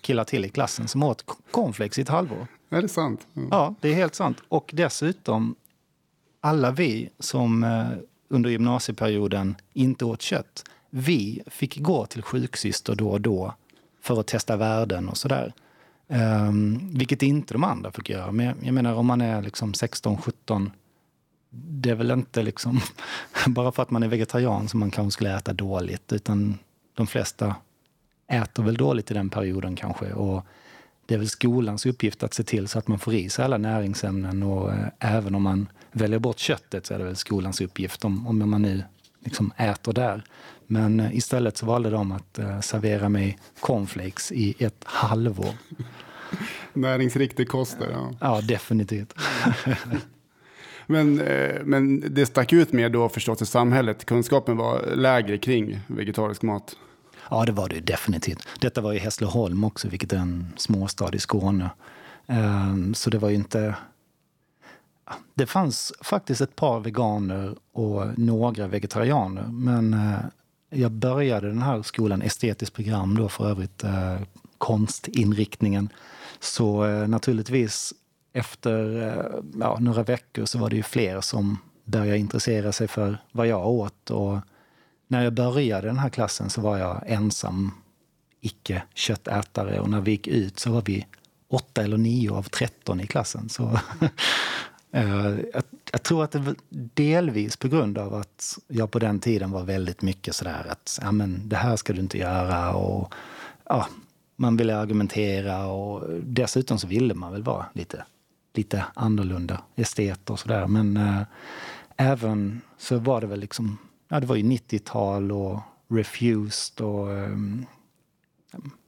killar till i klassen som åt cornflakes i ett halvår. Är det sant? Mm. Ja, det är helt sant. Och dessutom, alla vi som eh, under gymnasieperioden inte åt kött, vi fick gå till sjuksyster då och då för att testa värden och sådär. Um, vilket inte de andra fick göra. Men jag, jag menar om man är liksom 16, 17, det är väl inte liksom [LAUGHS] bara för att man är vegetarian som man kanske skulle äta dåligt. Utan de flesta äter väl dåligt i den perioden kanske. Och det är väl skolans uppgift att se till så att man får i sig alla näringsämnen. Och eh, även om man väljer bort köttet så är det väl skolans uppgift om, om man nu liksom äter där. Men eh, istället så valde de att eh, servera mig cornflakes i ett halvår. [LAUGHS] Näringsriktig kost ja. Ja, definitivt. [LAUGHS] Men, eh, men det stack ut mer då förstås i samhället. Kunskapen var lägre kring vegetarisk mat. Ja, det var det definitivt. Detta var i Hässleholm också, vilket är en småstad i Skåne. Ehm, så det var ju inte... Det fanns faktiskt ett par veganer och några vegetarianer. Men jag började den här skolan, estetiskt program då för övrigt, eh, konstinriktningen. Så eh, naturligtvis efter eh, ja, några veckor så var det ju fler som började intressera sig för vad jag åt. Och när jag började den här klassen så var jag ensam icke-köttätare och när vi gick ut så var vi åtta eller nio av tretton i klassen. Så [LAUGHS] Eh, jag, jag, tror att det var delvis på grund av att jag på den tiden var väldigt mycket sådär att ja, men det här ska du inte göra och ja, man ville argumentera och dessutom så ville man väl vara lite, lite annorlunda estet och sådär. Men äh, även så var det väl liksom ja, det var ju 90-tal och Refused och um,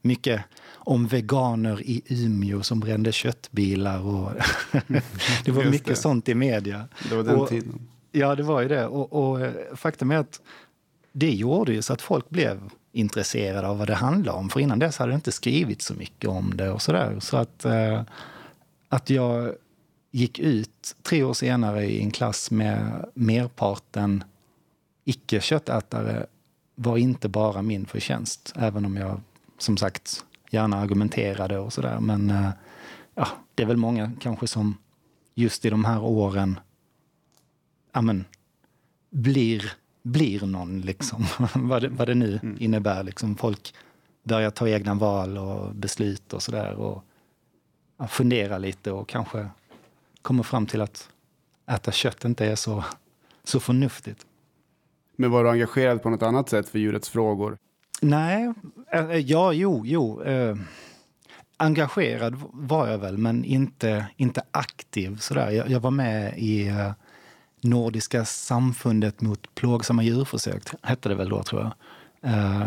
mycket om veganer i Umeå som brände köttbilar. Och [LAUGHS] det var mycket det. sånt i media. Det var den och, tiden. Ja, det var ju det. Och, och, eh, faktum är att det gjorde ju så att folk blev intresserade av vad det handlade om. För innan dess hade det inte skrivit så mycket om det och sådär. Så att, eh, att jag gick ut tre år senare i en klass med merparten icke-köttätare var inte bara min förtjänst. Även om jag som sagt gärna argumenterade och sådär. Men eh, ja, det är väl många kanske som just i de här åren ja, men, blir, blir någon, liksom. [LAUGHS] vad, det, vad det nu mm. innebär. Liksom. Folk börjar ta egna val och beslut och sådär. Och ja, fundera lite och kanske kommer fram till att äta kött inte är så, så förnuftigt. Men var du engagerad på något annat sätt för djurets frågor? Nej, eh, eh, ja, jo, jo. Eh, engagerad var jag väl, men inte, inte aktiv. Sådär. Jag, jag var med i Nordiska samfundet mot plågsamma djurförsök, hette det väl då, tror jag.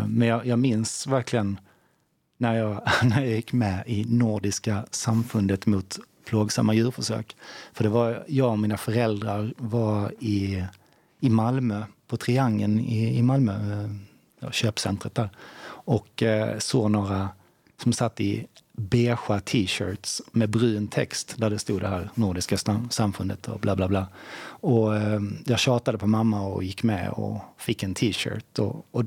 men jag, jag minns verkligen när jag, [LAUGHS] när jag gick med i Nordiska samfundet mot plågsamma djurförsök. För det var jag och mina föräldrar var i, i Malmö på Triangeln i, i Malmö, köpcentret där. Och eh, såg några som satt i beigea t-shirts med brun text där det stod det här Nordiska samfundet och bla bla bla. Och eh, jag tjatade på mamma och gick med och fick en t-shirt. Och, och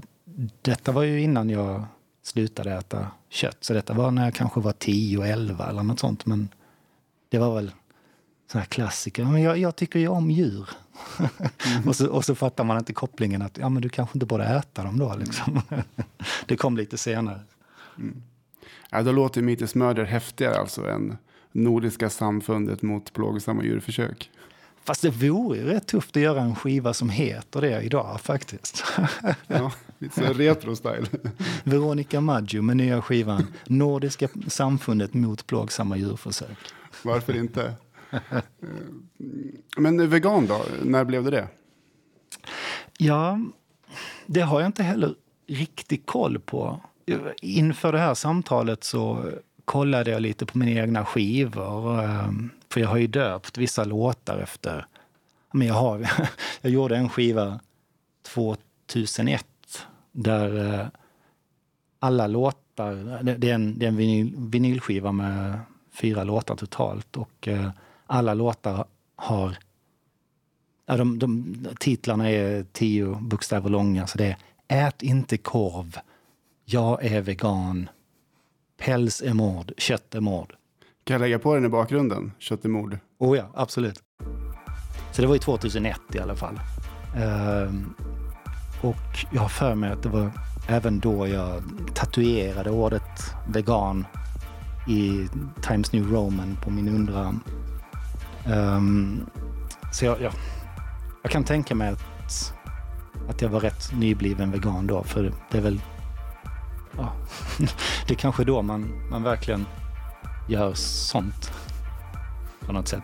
detta var ju innan jag slutade äta kött. Så detta var när jag kanske var 10 och 11 eller något sånt. Men det var väl sån här klassiker. Men jag, jag tycker ju om djur. Mm. [LAUGHS] och, så, och så fattar man inte kopplingen att ja, men du kanske inte borde äta dem då. Liksom. [LAUGHS] det kom lite senare. Mm. Ja, då låter Meat is Murder häftigare alltså än Nordiska samfundet mot plågsamma djurförsök. Fast det vore rätt tufft att göra en skiva som heter det idag faktiskt. [LAUGHS] Ja, lite så retro-style. Veronica Maggio med nya skivan Nordiska samfundet mot plågsamma djurförsök. Varför inte? Eh, men vegan då? När blev det det? Ja, det har jag inte heller riktigt koll på. Inför det här samtalet så kollade jag lite på mina egna skivor. Eh, för jag har ju döpt vissa låtar efter... Men jag, har, [LAUGHS] jag gjorde en skiva 2001 där eh, alla låtar... det- Det är en, det är en vinyl, vinylskiva med fyra låtar totalt och eh, alla låtar har Ja, de, de, titlarna är tio bokstäver långa. Så det är Ät inte korv, Jag är vegan, Päls är mord, Kött är mord. Kan jag lägga på den i bakgrunden? Kött är mord. Oh ja, absolut. Så det var ju 2001 i alla fall. Ehm, och jag har för mig att det var även då jag tatuerade ordet vegan i Times New Roman på min underarm. Ehm, så jag, jag, jag kan tänka mig att, att jag var rätt nybliven vegan då, för det är väl... Ja, [LAUGHS] det är kanske då man, man verkligen gör sånt på något sätt.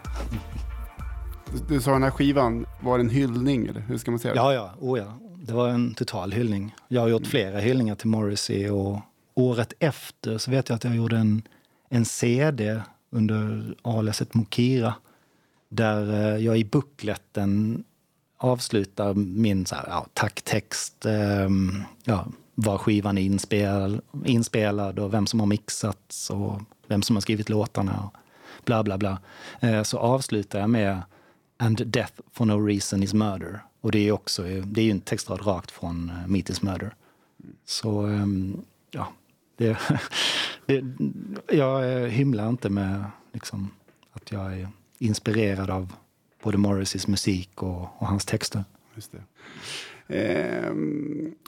Du, sa den här skivan var en hyllning, eller hur ska man säga? det? Ja, ja, oh ja. Det var en total hyllning. Jag har gjort flera hyllningar till Morrissey och året efter så vet jag att jag gjorde en, en CD under aliaset Mokira där eh, jag i buckletten avslutar min så här, ja, tacktext, eh, ja, var skivan är inspel, inspelad och vem som har mixats och vem som har skrivit låtarna och bla bla bla. Eh, så avslutar jag med And death for no reason is murder. Och det är också det är ju en textrad rakt från eh, 'Meet Meat is murder. Så ehm, ja, det, [LAUGHS] det, jag eh, hymlar inte med liksom, att jag är inspirerad av både Morrisseys musik och, och hans texter. Just det. Eh,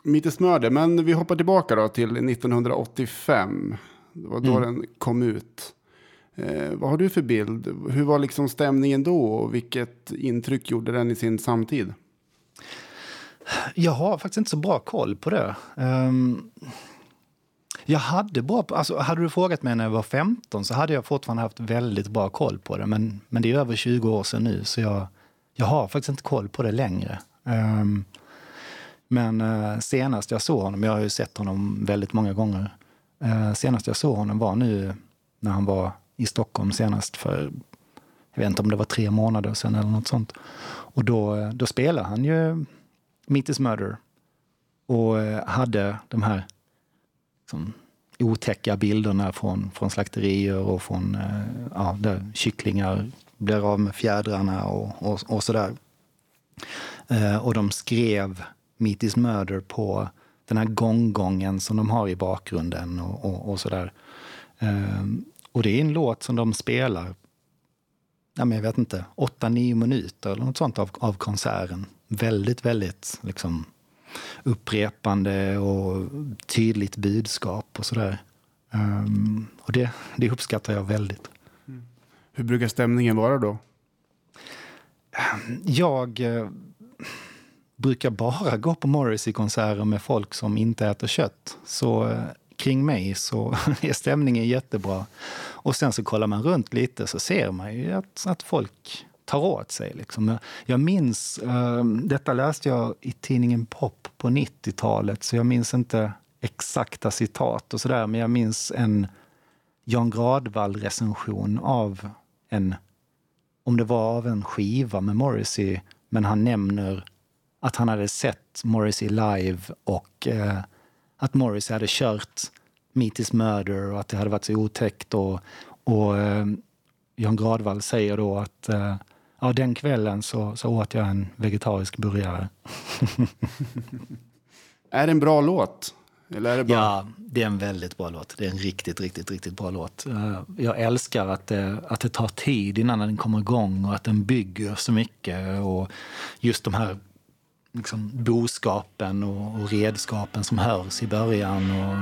Meat is Murder, men vi hoppar tillbaka då till 1985. Det var då den kom ut. Eh, vad har du för bild? Hur var liksom stämningen då och vilket intryck gjorde den i sin samtid? Jag har faktiskt inte så bra koll på det. Ehm, jag hade bra, alltså hade du frågat mig när jag var 15 så hade jag fortfarande haft väldigt bra koll på det. Men, men det är över 20 år sedan nu så jag, jag har faktiskt inte koll på det längre. Um, men uh, senast jag såg honom, jag har ju sett honom väldigt många gånger. Uh, senast jag såg honom var nu när han var i Stockholm senast för, jag vet inte om det var tre månader sedan eller något sånt. Och då, eh, då spelade han ju Meet is Murder och hade de här liksom, otäcka bilderna från, från slakterier och från eh, ja, där kycklingar blir av med fjädrarna och, och, och sådär. Eh, och de skrev Meet is Murder på den här gånggången som de har i bakgrunden och, och, och sådär. Eh, och det är en låt som de spelar, ja, men jag vet inte, 8-9 minuter eller något sånt av, av konserten. Väldigt, väldigt liksom upprepande och tydligt budskap och sådär. Um, och det, det uppskattar jag väldigt. Hur brukar stämningen vara då? Jag eh, brukar bara gå på Morrissey-konserter med folk som inte äter kött. Så eh, kring mig så [LAUGHS] är stämningen jättebra. Och sen så kollar man runt lite så ser man ju att, att folk tar åt sig. Liksom. Jag, jag minns, eh, detta läste jag i tidningen Pop på 90-talet, så jag minns inte exakta citat och sådär, men jag minns en Jan Gradvall-recension av en, om det var av en skiva med Morrissey, men han nämner att han hade sett Morrissey live och eh, att Morrissey hade kört Meet is Murder och att det hade varit så otäckt. Och, och eh, Jan Gradvall säger då att eh, ja, den kvällen så, så åt jag en vegetarisk burgare. [LAUGHS] Är det en bra låt? Eller är det bara... Ja, det är en väldigt bra låt. Det är en riktigt, riktigt, riktigt bra låt. Eh, Jag älskar att det, att det tar tid innan den kommer igång och att den bygger så mycket. Och just de här liksom boskapen och, och redskapen som hörs i början. Och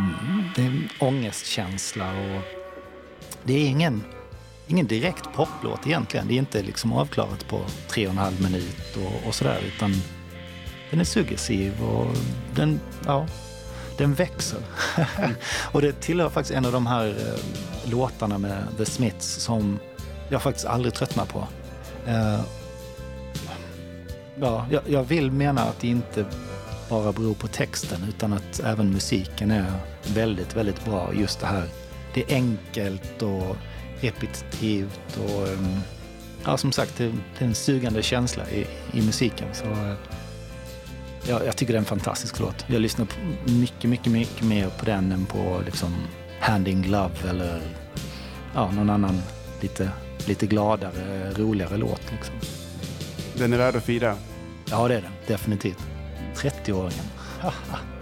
det är en ångestkänsla. Och det är ingen, ingen direkt poplåt egentligen. Det är inte liksom avklarat på tre och en halv minut och, och sådär. Utan den är suggestiv och den, ja, den växer. [LAUGHS] och det tillhör faktiskt en av de här eh, låtarna med The Smiths som jag faktiskt aldrig tröttnar på. Eh, ja, jag, jag vill mena att det inte bara beror på texten utan att även musiken är väldigt, väldigt bra. Just det här, det är enkelt och repetitivt och um, ja, som sagt, det, det är en sugande känsla i, i musiken. Så uh, ja, jag tycker det är en fantastisk låt. Jag lyssnar på mycket, mycket, mycket mer på den än på liksom Hand in Glove eller ja, någon annan lite, lite gladare, roligare låt. Liksom. Den är värd att fira. Ja, det är den. Definitivt. 30-åringen. [LAUGHS]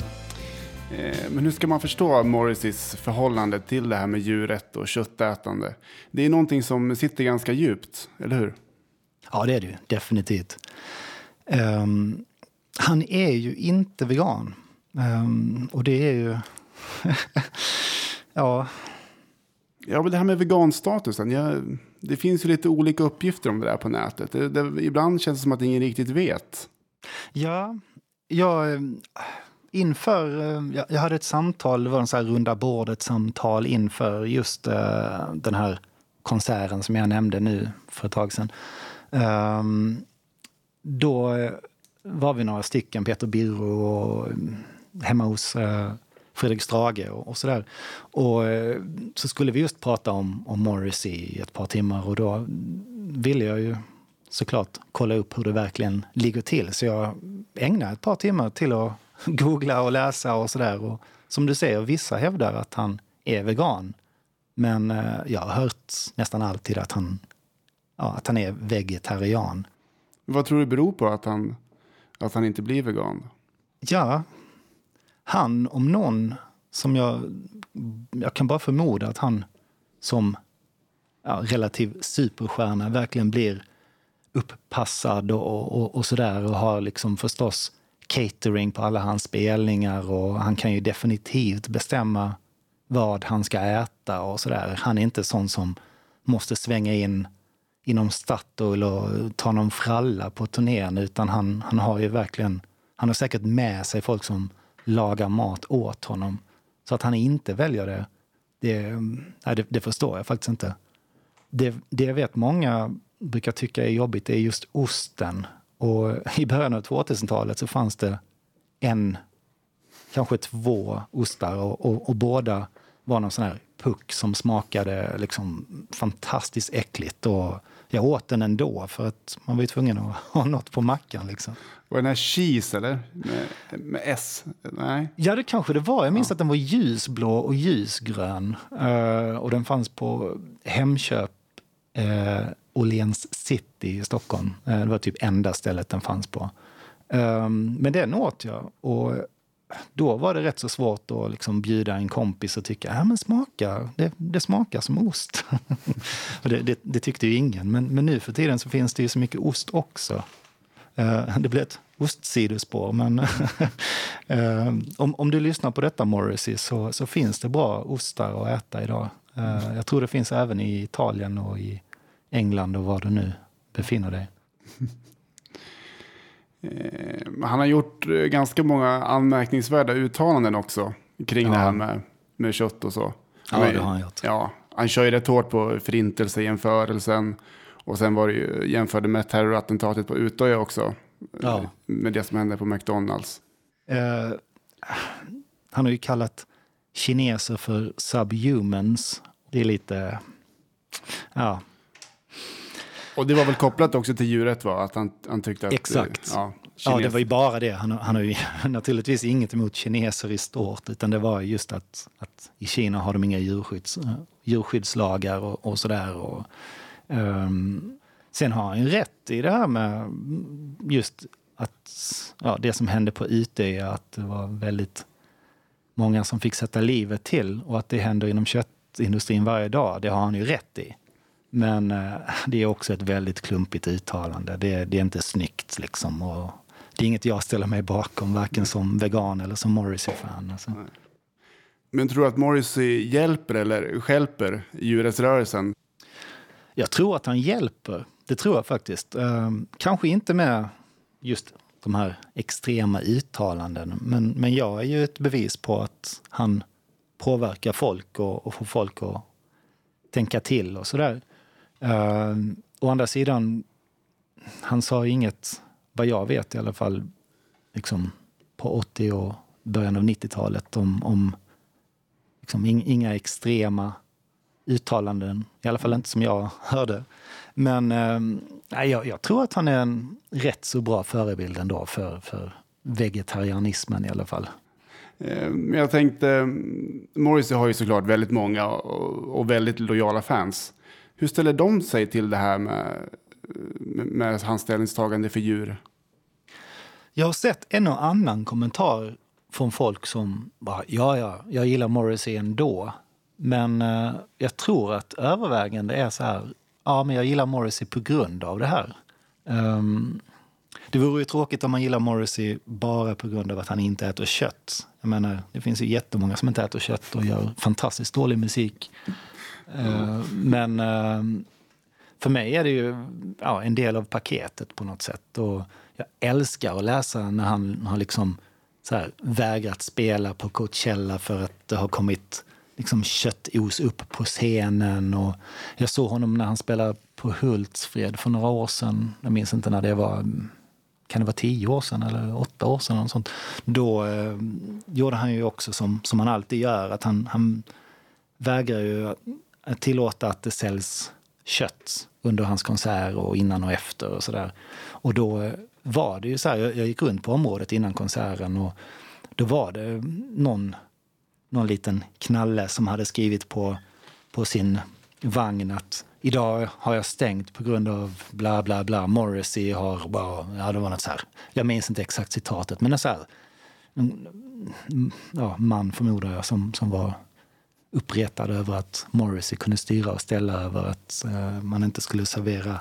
Eh, Men hur ska man förstå Morrisseys förhållande till det här med djurrätt och köttätande? Det är någonting som sitter ganska djupt, eller hur? Ja, det är det ju. Definitivt. Ehm, han är ju inte vegan. Ehm, och det är ju... [LAUGHS] ja, Ja, men det här med veganstatusen. Jag, det finns ju lite olika uppgifter om det där på nätet. Det, det, ibland känns det som att ingen riktigt vet. Ja, jag, inför, eh, jag, jag hade ett samtal, det var en så här runda bordet-samtal inför just uh, den här konserten som jag nämnde nu för ett tag sedan. Um, då eh, var vi några stycken, Peter Birro och hemma hos uh, Fredrik Strage och, och sådär. Och så skulle vi just prata om, om Morrissey i ett par timmar och då ville jag ju såklart kolla upp hur det verkligen ligger till. Så jag ägnade ett par timmar till att [LAUGHS] googla och läsa och sådär. Och som du säger, vissa hävdar att han är vegan. Men eh, jag har hört nästan alltid att han, ja, att han är vegetarian. Vad tror du beror på att han, att han inte blir vegan? Ja, han om någon som jag... Jag kan bara förmoda att han som ja, relativ superstjärna verkligen blir uppassad och, och, och sådär och har liksom förstås catering på alla hans spelningar och han kan ju definitivt bestämma vad han ska äta och sådär. Han är inte sån som måste svänga in inom Statoil och ta någon fralla på turnén utan han, han har ju verkligen, han har säkert med sig folk som lagar mat åt honom. Så att han inte väljer det, det, nej, det, det förstår jag faktiskt inte. Det, det jag vet många brukar tycka är jobbigt är just osten. Och I början av 2000-talet så fanns det en, kanske två ostar och, och, och båda var någon sån här puck som smakade liksom fantastiskt äckligt. Och jag åt den ändå för att man var ju tvungen att [LAUGHS] ha något på mackan. Liksom. Var den här cheese eller? Med, med S? Nej. Ja, det kanske det var. Jag minns ja. att den var ljusblå och ljusgrön. Uh, och den fanns på Hemköp uh, Åhléns City i Stockholm. Eh, det var typ enda stället den fanns på. Ehm, men den åt jag. Och då var det rätt så svårt att liksom bjuda en kompis och tycka ja, men smaka, det, det smakar som ost. [LAUGHS] och det, det, det, tyckte ju ingen. Men, men nu för tiden så finns det ju så mycket ost också. Eh, det blir ett ostsidospår, men [LAUGHS] ehm, om, om du lyssnar på detta Morrissey så, så finns det bra ostar att äta idag. Eh, jag tror det finns även i Italien och i England och var du nu befinner dig. Eh, han har gjort eh, ganska många anmärkningsvärda uttalanden också kring ja. det här med, med kött och så. Ja, Men, det har han gjort. Ja, han kör ju rätt hårt på förintelsejämförelsen. Och sen var det ju, jämförde med terrorattentatet på Utöja också. Ja. Med det som hände på McDonalds. Uh, han har ju kallat kineser för subhumans. Det är lite... Ja, och det var väl kopplat också till djuret va? Att han, han tyckte att... Exakt. Ja, ja, det var ju bara det. Han, han har ju [LAUGHS] naturligtvis inget emot kineser i stort, utan det var just att, att i Kina har de inga djurskydds, djurskyddslagar och, och sådär. Och, um, sen har han ju rätt i det här med just att ja, det som hände på är att det var väldigt många som fick sätta livet till och att det händer inom köttindustrin varje dag. Det har han ju rätt i. Men eh, det är också ett väldigt klumpigt uttalande. Det, det är inte snyggt liksom. Och det är inget jag ställer mig bakom, varken som vegan eller som Morrissey-fan. Alltså. Men tror du att Morrissey hjälper eller skälper djurrättsrörelsen? Jag tror att han hjälper. Det tror jag faktiskt. Eh, kanske inte med just de här extrema uttalanden. Men, men jag är ju ett bevis på att han påverkar folk och, och får folk att tänka till och sådär. Uh, å andra sidan, han sa inget, vad jag vet i alla fall, liksom på 80 och början av 90-talet om, om liksom inga extrema uttalanden, i alla fall inte som jag hörde. Men eh, jag, jag, tror att han är en rätt så bra förebild ändå för, för vegetarianismen i alla fall. Eh, jag tänkte, Morrissey har ju såklart väldigt många och, och väldigt lojala fans. Hur ställer de sig till det här med, med hans ställningstagande för djur? Jag har sett en och annan kommentar från folk som bara, ja, ja, jag gillar Morrissey ändå. Men eh, jag tror att övervägande är så här, ja, men jag gillar Morrissey på grund av det här. Um, det vore ju tråkigt om man gillar Morrissey bara på grund av att han inte äter kött. Jag menar, det finns ju jättemånga som inte äter kött och gör fantastiskt dålig musik. Uh, men uh, för mig är det ju ja, en del av paketet på något sätt. Och jag älskar att läsa när han har liksom så här, vägrat spela på Coachella för att det har kommit liksom köttos upp på scenen. Och jag såg honom när han spelade på Hultsfred för några år sedan. Jag minns inte när det var. Kan det vara tio år sedan eller åtta år sedan? Sånt. Då eh, gjorde han ju också som, som han alltid gör. Att han, han vägrar ju Eh, tillåta att det säljs kött under hans konsert, och innan och efter och sådär. Och då eh, var det ju så här, jag, jag gick runt på området innan konserten och då var det någon någon liten knalle som hade skrivit på, på sin vagn att idag har jag stängt på grund av bla bla bla. Morrissey har, ja det var något så här. Jag minns inte exakt citatet, men så här. Mm, mm, ja, man förmodar jag som, som var uppretad över att Morrissey kunde styra och ställa över att uh, man inte skulle servera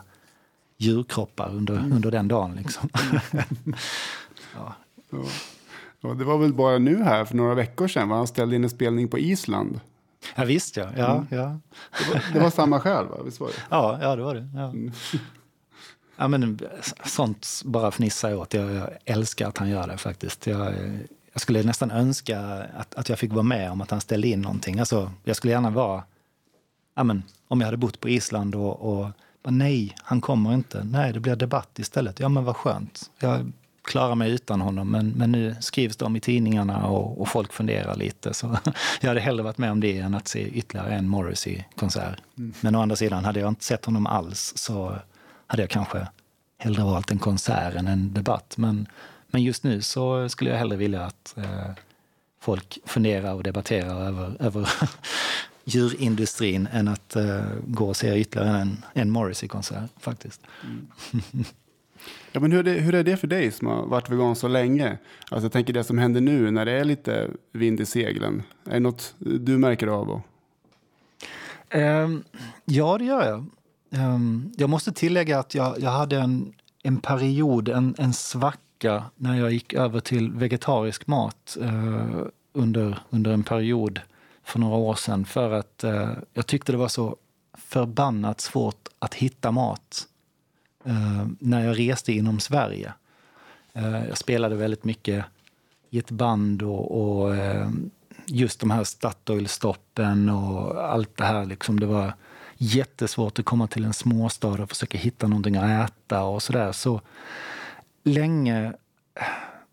djurkroppar under, mm. under den dagen. Liksom. [LAUGHS] ja. Och det var väl bara nu här för några veckor sedan va? han ställde in en spelning på Island. Ja visst ja. ja, mm. ja. Det, var, det var samma skäl va? Visst var det? Ja, ja det var det. Ja. Mm. ja men sånt bara fnissar jag åt. Jag, jag älskar att han gör det faktiskt. Jag, jag skulle nästan önska att, att jag fick vara med om att han ställde in någonting. Alltså, jag skulle gärna vara, ja, men, om jag hade bott på Island och, och nej, han kommer inte. Nej, det blir debatt istället. Ja, men vad skönt. Jag klara mig utan honom. Men, men nu skrivs det om i tidningarna och, och, folk funderar lite. Så [LAUGHS] jag hade hellre varit med om det än att se ytterligare en Morrissey-konsert. Mm. Men å andra sidan, hade jag inte sett honom alls så hade jag kanske hellre valt en konsert än en debatt. Men, men just nu så skulle jag hellre vilja att eh, folk funderar och debatterar över, över [LAUGHS] djurindustrin än att eh, gå och se ytterligare en, en Morrissey-konsert faktiskt. Mm. Ja, men hur, är det, hur är det för dig som har varit vegan så länge? Alltså, jag tänker det som händer nu när det är lite vind i seglen. Är det något du märker av? Um, ja, det gör jag. Um, jag måste tillägga att jag, jag hade en, en period, en, en svacka när jag gick över till vegetarisk mat eh, under, under en period för några år sedan. För att eh, jag tyckte det var så förbannat svårt att hitta mat eh, när jag reste inom Sverige. Eh, jag spelade väldigt mycket i ett band och, och eh, just de här Statoil-stoppen och allt det här. Liksom, det var jättesvårt att komma till en småstad och försöka hitta någonting att äta och sådär. Så länge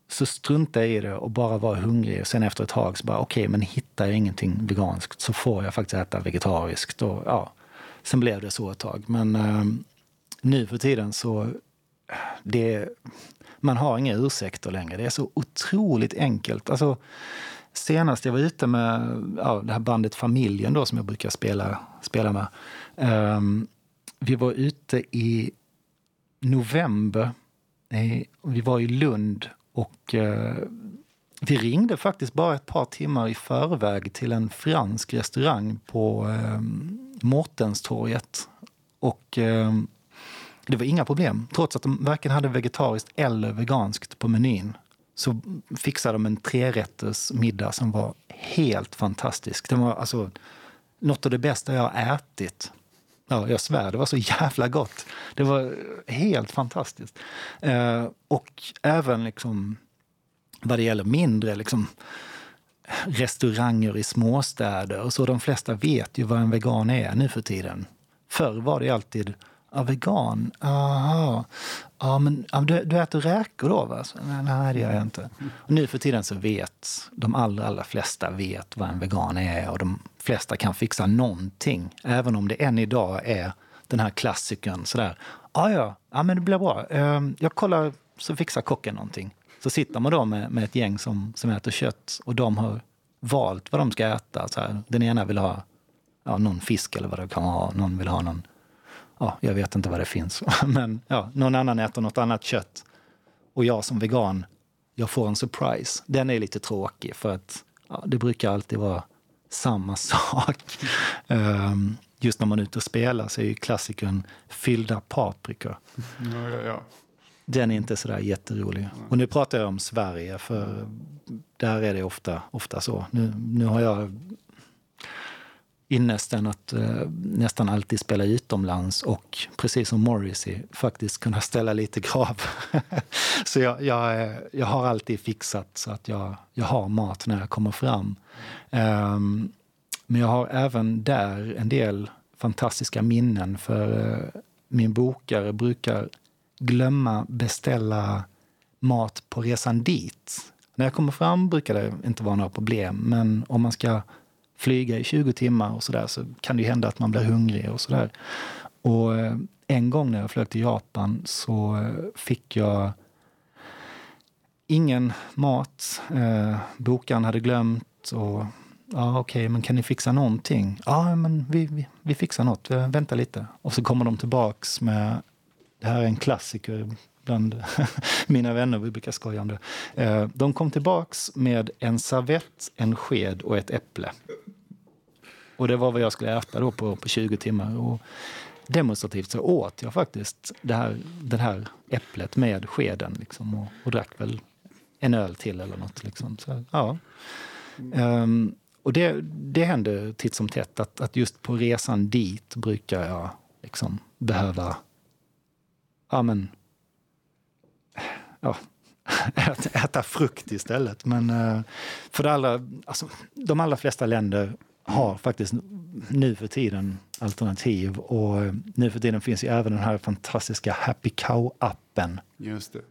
så struntade jag i det och bara var hungrig. Sen efter ett tag så bara, okej, okay, men hittar jag ingenting veganskt så får jag faktiskt äta vegetariskt. Och, ja, sen blev det så ett tag. Men eh, nu för tiden så... Det, man har inga ursäkter längre. Det är så otroligt enkelt. Alltså, senast jag var ute med ja, det här bandet Familjen då, som jag brukar spela, spela med. Um, vi var ute i november. Vi var i Lund och eh, vi ringde faktiskt bara ett par timmar i förväg till en fransk restaurang på eh, Mårtenstorget. Och eh, det var inga problem. Trots att de varken hade vegetariskt eller veganskt på menyn så fixade de en trerätters middag som var helt fantastisk. Den var alltså något av det bästa jag har ätit. Ja, jag svär, det var så jävla gott. Det var helt fantastiskt. Eh, och även liksom vad det gäller mindre liksom, restauranger i småstäder. Så de flesta vet ju vad en vegan är nu för tiden. Förr var det alltid Ja, vegan? Aha. Ja, men ja, du, du äter räkor då? Va? Så, nej, nej, det gör jag inte. Och nu för tiden så vet de allra, allra flesta vet vad en vegan är och de flesta kan fixa någonting. Även om det än idag är den här klassikern sådär. Ja, ja, ja men det blir bra. Ehm, jag kollar så fixar kocken någonting. Så sitter man då med, med ett gäng som, som äter kött och de har valt vad de ska äta. Så här, den ena vill ha ja, någon fisk eller vad det kan vara. Någon vill ha någon ja, jag vet inte vad det finns. [LAUGHS] Men ja, någon annan äter något annat kött. Och jag som vegan, jag får en surprise. Den är lite tråkig för att ja, det brukar alltid vara samma [LAUGHS] sak. Um, just när man är ute och spelar så är ju klassikern fyllda paprika. Ja, ja, ja. Den är inte sådär jätterolig. Och nu pratar jag om Sverige, för där är det ofta, ofta så. Nu, nu har jag ynnesten att eh, nästan alltid spela utomlands och precis som Morrissey faktiskt kunna ställa lite krav. [LAUGHS] så jag, jag, eh, jag har alltid fixat så att jag, jag har mat när jag kommer fram. Um, men jag har även där en del fantastiska minnen för eh, min bokare brukar glömma beställa mat på resan dit. När jag kommer fram brukar det inte vara några problem, men om man ska flyga i 20 timmar och sådär så kan det ju hända att man blir hungrig och sådär. Och eh, en gång när jag flög till Japan så eh, fick jag ingen mat. Eh, bokaren hade glömt och ja, okej, okay, men kan ni fixa någonting? Ja, men vi, vi, vi fixar något. Eh, vänta lite. Och så kommer de tillbaks med, det här är en klassiker bland [LAUGHS] mina vänner, vi brukar skoja om det. Eh, de kom tillbaks med en servett, en sked och ett äpple. Och det var vad jag skulle äta då på, på 20 timmar. Och demonstrativt så åt jag faktiskt det här, det här äpplet med skeden liksom, och, och drack väl en öl till eller något. Liksom. Så, ja. Um, och det, det händer titt som tätt att, att just på resan dit brukar jag liksom behöva ja, men, ja, [LAUGHS] äta, äta frukt istället. Men uh, för det allra, alltså, de allra flesta länder har faktiskt nu för tiden alternativ. Och eh, nu för tiden finns ju även den här fantastiska Happy Cow-appen. Just det.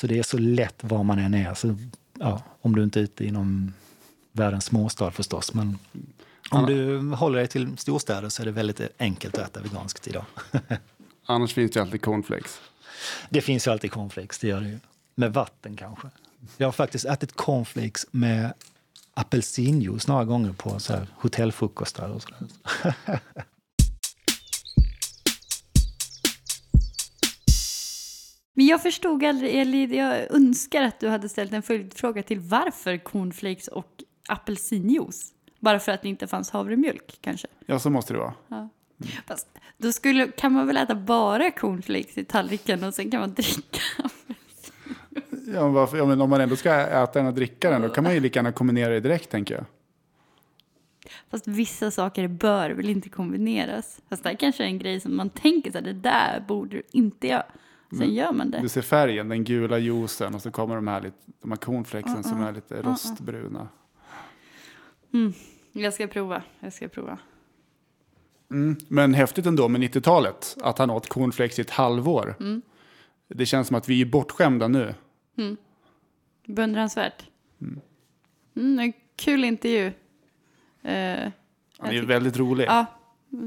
Så det är så lätt var man än är. Så, ja, om du inte är ute inom världens småstad förstås. Men om du håller dig till storstäder så är det väldigt enkelt att äta veganskt idag. [LAUGHS] Annars finns det alltid cornflakes. Det finns ju alltid cornflakes, det gör det ju. Med vatten kanske. Jag har faktiskt ätit cornflakes med apelsinjuice några gånger på så här hotellfrukostar och sådär. Men jag förstod aldrig, eller jag önskar att du hade ställt en följdfråga till varför cornflakes och apelsinjuice. Bara för att det inte fanns havremjölk kanske? Ja, så måste det vara. Ja. [LAUGHS] Fast då skulle, kan man väl äta bara cornflakes i tallriken och sen kan man dricka [LAUGHS] Ja, varför, ja, men om man ändå ska äta den och dricka den, då kan man ju lika gärna kombinera det direkt, tänker jag. Fast vissa saker bör väl inte kombineras. Fast det här kanske är en grej som man tänker så här, det där borde du inte göra. Sen Men gör man det. Du ser färgen, den gula juicen och så kommer de här, lite, de här cornflakesen som Uh-uh. är lite Uh-uh. rostbruna. Mm. Jag ska prova, jag ska prova. Mm. Men häftigt ändå med 90-talet, att han åt cornflakes i ett halvår. Mm. Det känns som att vi är bortskämda nu. Mm. Beundransvärt. Mm. Mm, en kul intervju. Eh, Han är väldigt rolig. Ja,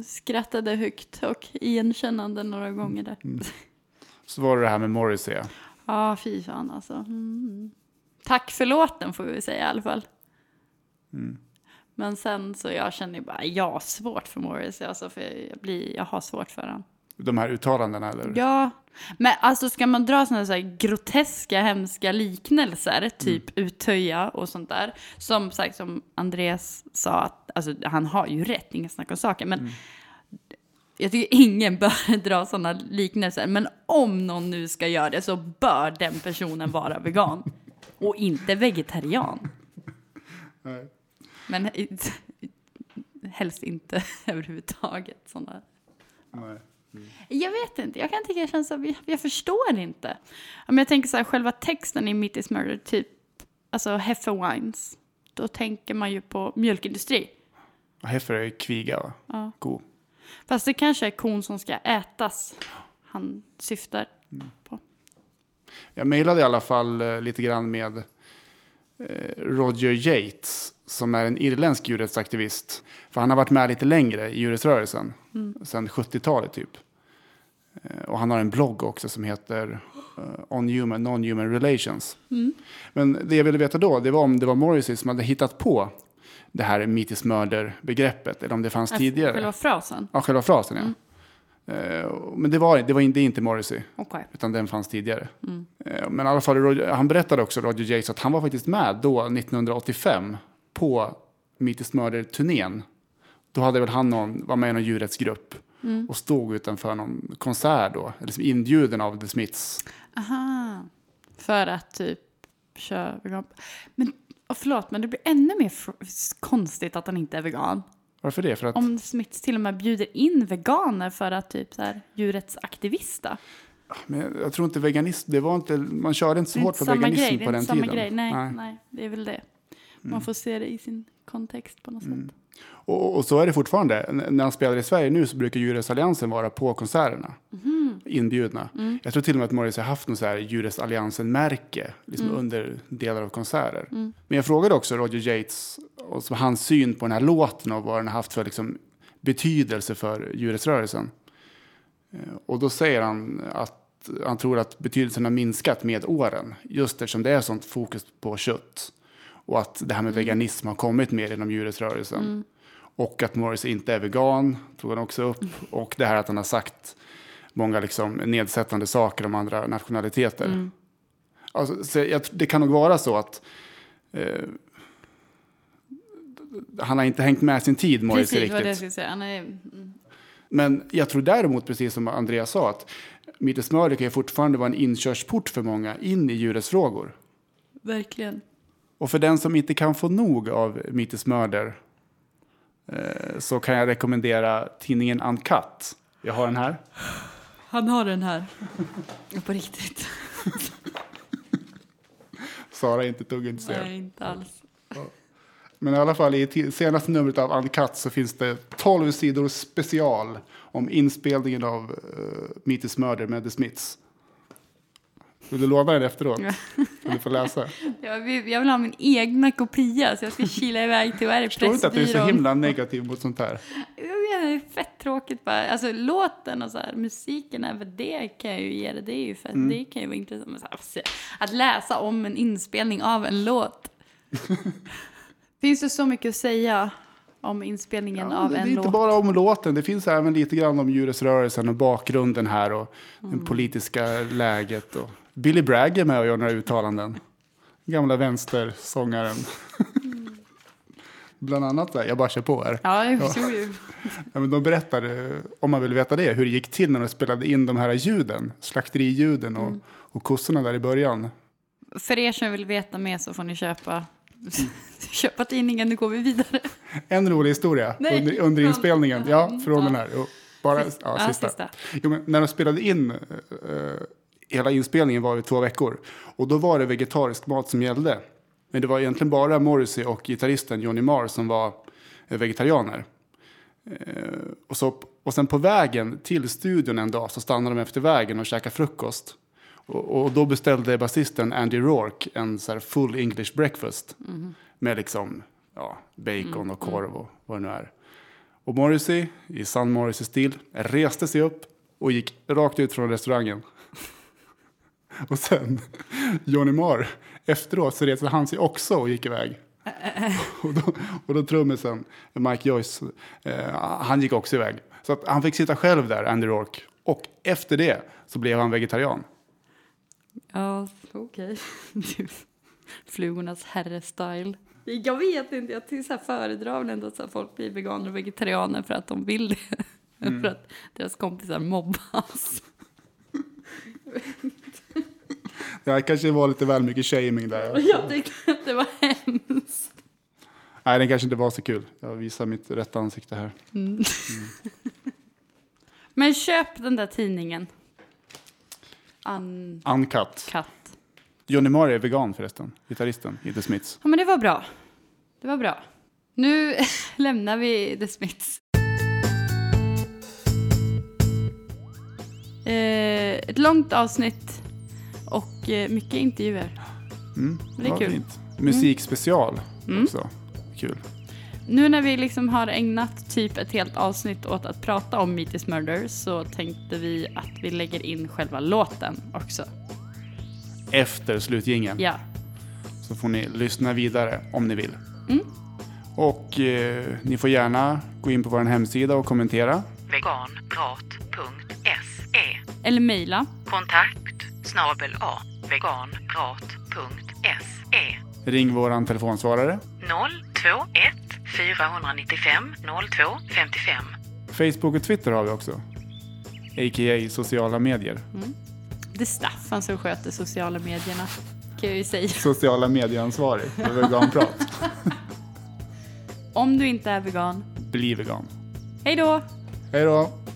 skrattade högt och igenkännande några gånger där. Mm. Så var det det här med Morrissey. ja. Ja, fy fan alltså. Mm. Tack för låten får vi säga i alla fall. Mm. Men sen så jag känner ju bara, jag har svårt för Morrissey alltså, för jag, blir, jag har svårt för honom. De här uttalandena eller? Ja, men alltså ska man dra sådana så groteska, hemska liknelser, typ uttöja och sånt där, som sagt som Andreas sa, att, alltså, han har ju rätt, inga snack om saken, men jag tycker ingen [LAUGHS] bör dra sådana liknelser, men om någon nu ska göra det så bör den personen vara vegan och inte vegetarian. [LAUGHS] Nej. Men [LAUGHS] helst inte [LAUGHS] överhuvudtaget sådana. Nej. Jag vet inte, jag kan tycka det känns som, jag, förstår inte. Om jag tänker så här, själva texten i Meat is Murder, typ, alltså Hefewines, då tänker man ju på mjölkindustri. Och Heifer är kviga, va? Ja. Ko. Fast det kanske är kon som ska ätas han syftar på. Jag mejlade i alla fall eh, lite grann med eh, Roger Yates som är en irländsk djurrättsaktivist. För han har varit med lite längre i djurrättsrörelsen, sedan 70-talet typ. Eh, och han har en blogg också som heter eh, On Human Non-Human Relations. Men det jag ville veta då, det var om det var Morrissey som hade hittat på det här mitis murder-begreppet, eller om det fanns tidigare. Själva frasen? Ja, själva frasen ja. Eh, Men det var, det var inte, inte Morrissey, Okej. utan den fanns tidigare. Eh, Men i alla fall, han berättade också, Roger Yates, att han var faktiskt med då, 1985, på Meet Murder-turnén. Då hade väl han någon, var med i någon djurrättsgrupp och stod utanför någon konsert då, eller som inbjuden av The Smiths. Aha. För att typ köra. Men och förlåt, men det blir ännu mer konstigt att han inte är vegan. Varför det? För att, Om Smiths till och med bjuder in veganer för att typ så här djurrättsaktivista. men jag, tror inte veganism, det var inte, man körde inte så Det är hårt inte på veganism grej. Det på är den inte samma tiden. grej. Nej, Nej. nej. det är väl det. Man får se det i sin kontext på något sätt. Och, och så är det fortfarande. N- När han spelar i Sverige nu så brukar Djurrättsalliansen vara på konserterna. Inbjudna. Jag tror till och med att Morris har haft något så här Djurrättsalliansen-märke liksom under delar av konserter. Men jag frågade också Roger Yates och så hans syn på den här låten och vad den har haft för liksom, betydelse för djurrättsrörelsen. Eh, Och då säger han att han tror att betydelsen har minskat med åren. Just eftersom det är sånt fokus på kött. Och att det här med veganism har kommit mer inom djurrättsrörelsen. Och att Morris inte är vegan, tog han också upp. Och det här att han har sagt många liksom nedsättande saker om andra nationaliteter. Alltså, så jag, det kan nog vara så att eh, han har inte hängt med sin tid, Morris, Precis vad riktigt. det jag säga. Han är, mm. Men jag tror däremot, precis som Andreas sa, att Mittes Murder kan ju fortfarande vara en inkörsport för många in i djurrättsfrågor. Verkligen. Och för den som inte kan få nog av Mittes Murder eh, så kan jag rekommendera tidningen Uncut. Jag har den här. Han har den här. På riktigt. [LAUGHS] Sara är inte ett dugg intresserad. Nej, inte alls. Men i alla fall i senaste numret av Uncut så finns det 12 sidor special om inspelningen av uh, Mittes Murder med The Smiths. Vill du låna den efteråt? Kan du få läsa? [LAUGHS] Jag vill, jag vill ha min egna kopia så jag ska kila iväg till vad är det, Förstår du inte att du är så Pressbyrån? himla negativ mot sånt här? Jag vet, det är fett tråkigt bara. Alltså låten och så här, musiken, även det kan jag ju ge det. Det är ju fett, Mm. det kan ju vara intressant. Men så här, att läsa om en inspelning av en låt. [LAUGHS] Finns det så mycket att säga om inspelningen Ja, av det är en inte låt? bara om låten, det finns även lite grann om djurrättsrörelsen och bakgrunden här och Mm. det politiska läget. Och Billy Bragg är med och gör några uttalanden. Gamla vänstersångaren. Bland annat där, jag bara kör på här. Ja, jag förstod ju. Ja, men de berättar, eh, om man vill veta det, hur det gick till när de spelade in de här ljuden, slakteriljuden och, Mm. och kossorna där i början. För er som vill veta mer så får ni köpa, [LAUGHS] köpa tidningen, nu går vi vidare. En rolig historia Nej, under, under inspelningen. Ja, från Ja. den här. Bara, ja, Ja, sista. sista. Jo, när de spelade in, eh, hela inspelningen var i två veckor. Och då var det vegetarisk mat som gällde. Men det var egentligen bara Morrissey och gitarristen Johnny Marr som var eh, vegetarianer. Eh, och, så, och sen på vägen till studion en dag så stannade de efter vägen och käkade frukost. Och, och då beställde basisten Andy Rourke en så full English breakfast. Med liksom ja, bacon och korv och vad det nu är. Och Morrissey, i sann Morrissey-stil, reste sig upp och gick rakt ut från restaurangen. [LAUGHS] Och sen, Johnny Marr, efteråt så reste han sig också och gick iväg. [LAUGHS] Och då, och då trummisen, Mike Joyce, eh, han gick också iväg. Så att han fick sitta själv där, Andy Rourke. Och efter det så blev han vegetarian. Ja, okej. [LAUGHS] Flugornas herre-style. Jag vet inte, jag till så här föredrar ändå att folk blir veganer och vegetarianer för att de vill det. För att deras kompisar mobbas. Det kanske var lite väl mycket shaming där. [LAUGHS] Jag tyckte att det var hemskt. Nej, den kanske inte var så kul. Jag visar mitt rätta ansikte här. Men köp den där tidningen. Uncut. Uncut. Johnny Marr är vegan förresten. Gitarristen i The Smiths. Ja, men det var bra. Det var bra. Nu [LAUGHS] lämnar vi The Smiths. Ett långt avsnitt och eh, mycket intervjuer. Mm, Det är kul. Fint. Musikspecial Mm. också. Kul. Nu när vi liksom har ägnat typ ett helt avsnitt åt att prata om Meet is Murder så tänkte vi att vi lägger in själva låten också. Efter slutgingen Ja. så får ni lyssna vidare om ni vill. Mm. Och eh, ni får gärna gå in på vår hemsida och kommentera. veganprat.se Eller mejla. Kontakt snabel a veganprat.se Ring våran telefonsvarare. 021 495 02 55 Facebook och Twitter har vi också. A.k.a. sociala medier. Det är Staffan som sköter sociala medierna. Kan jag ju säga. Sociala medieansvarig för veganprat. [LAUGHS] Om du inte är vegan. Bli vegan. Hej då! Hej då!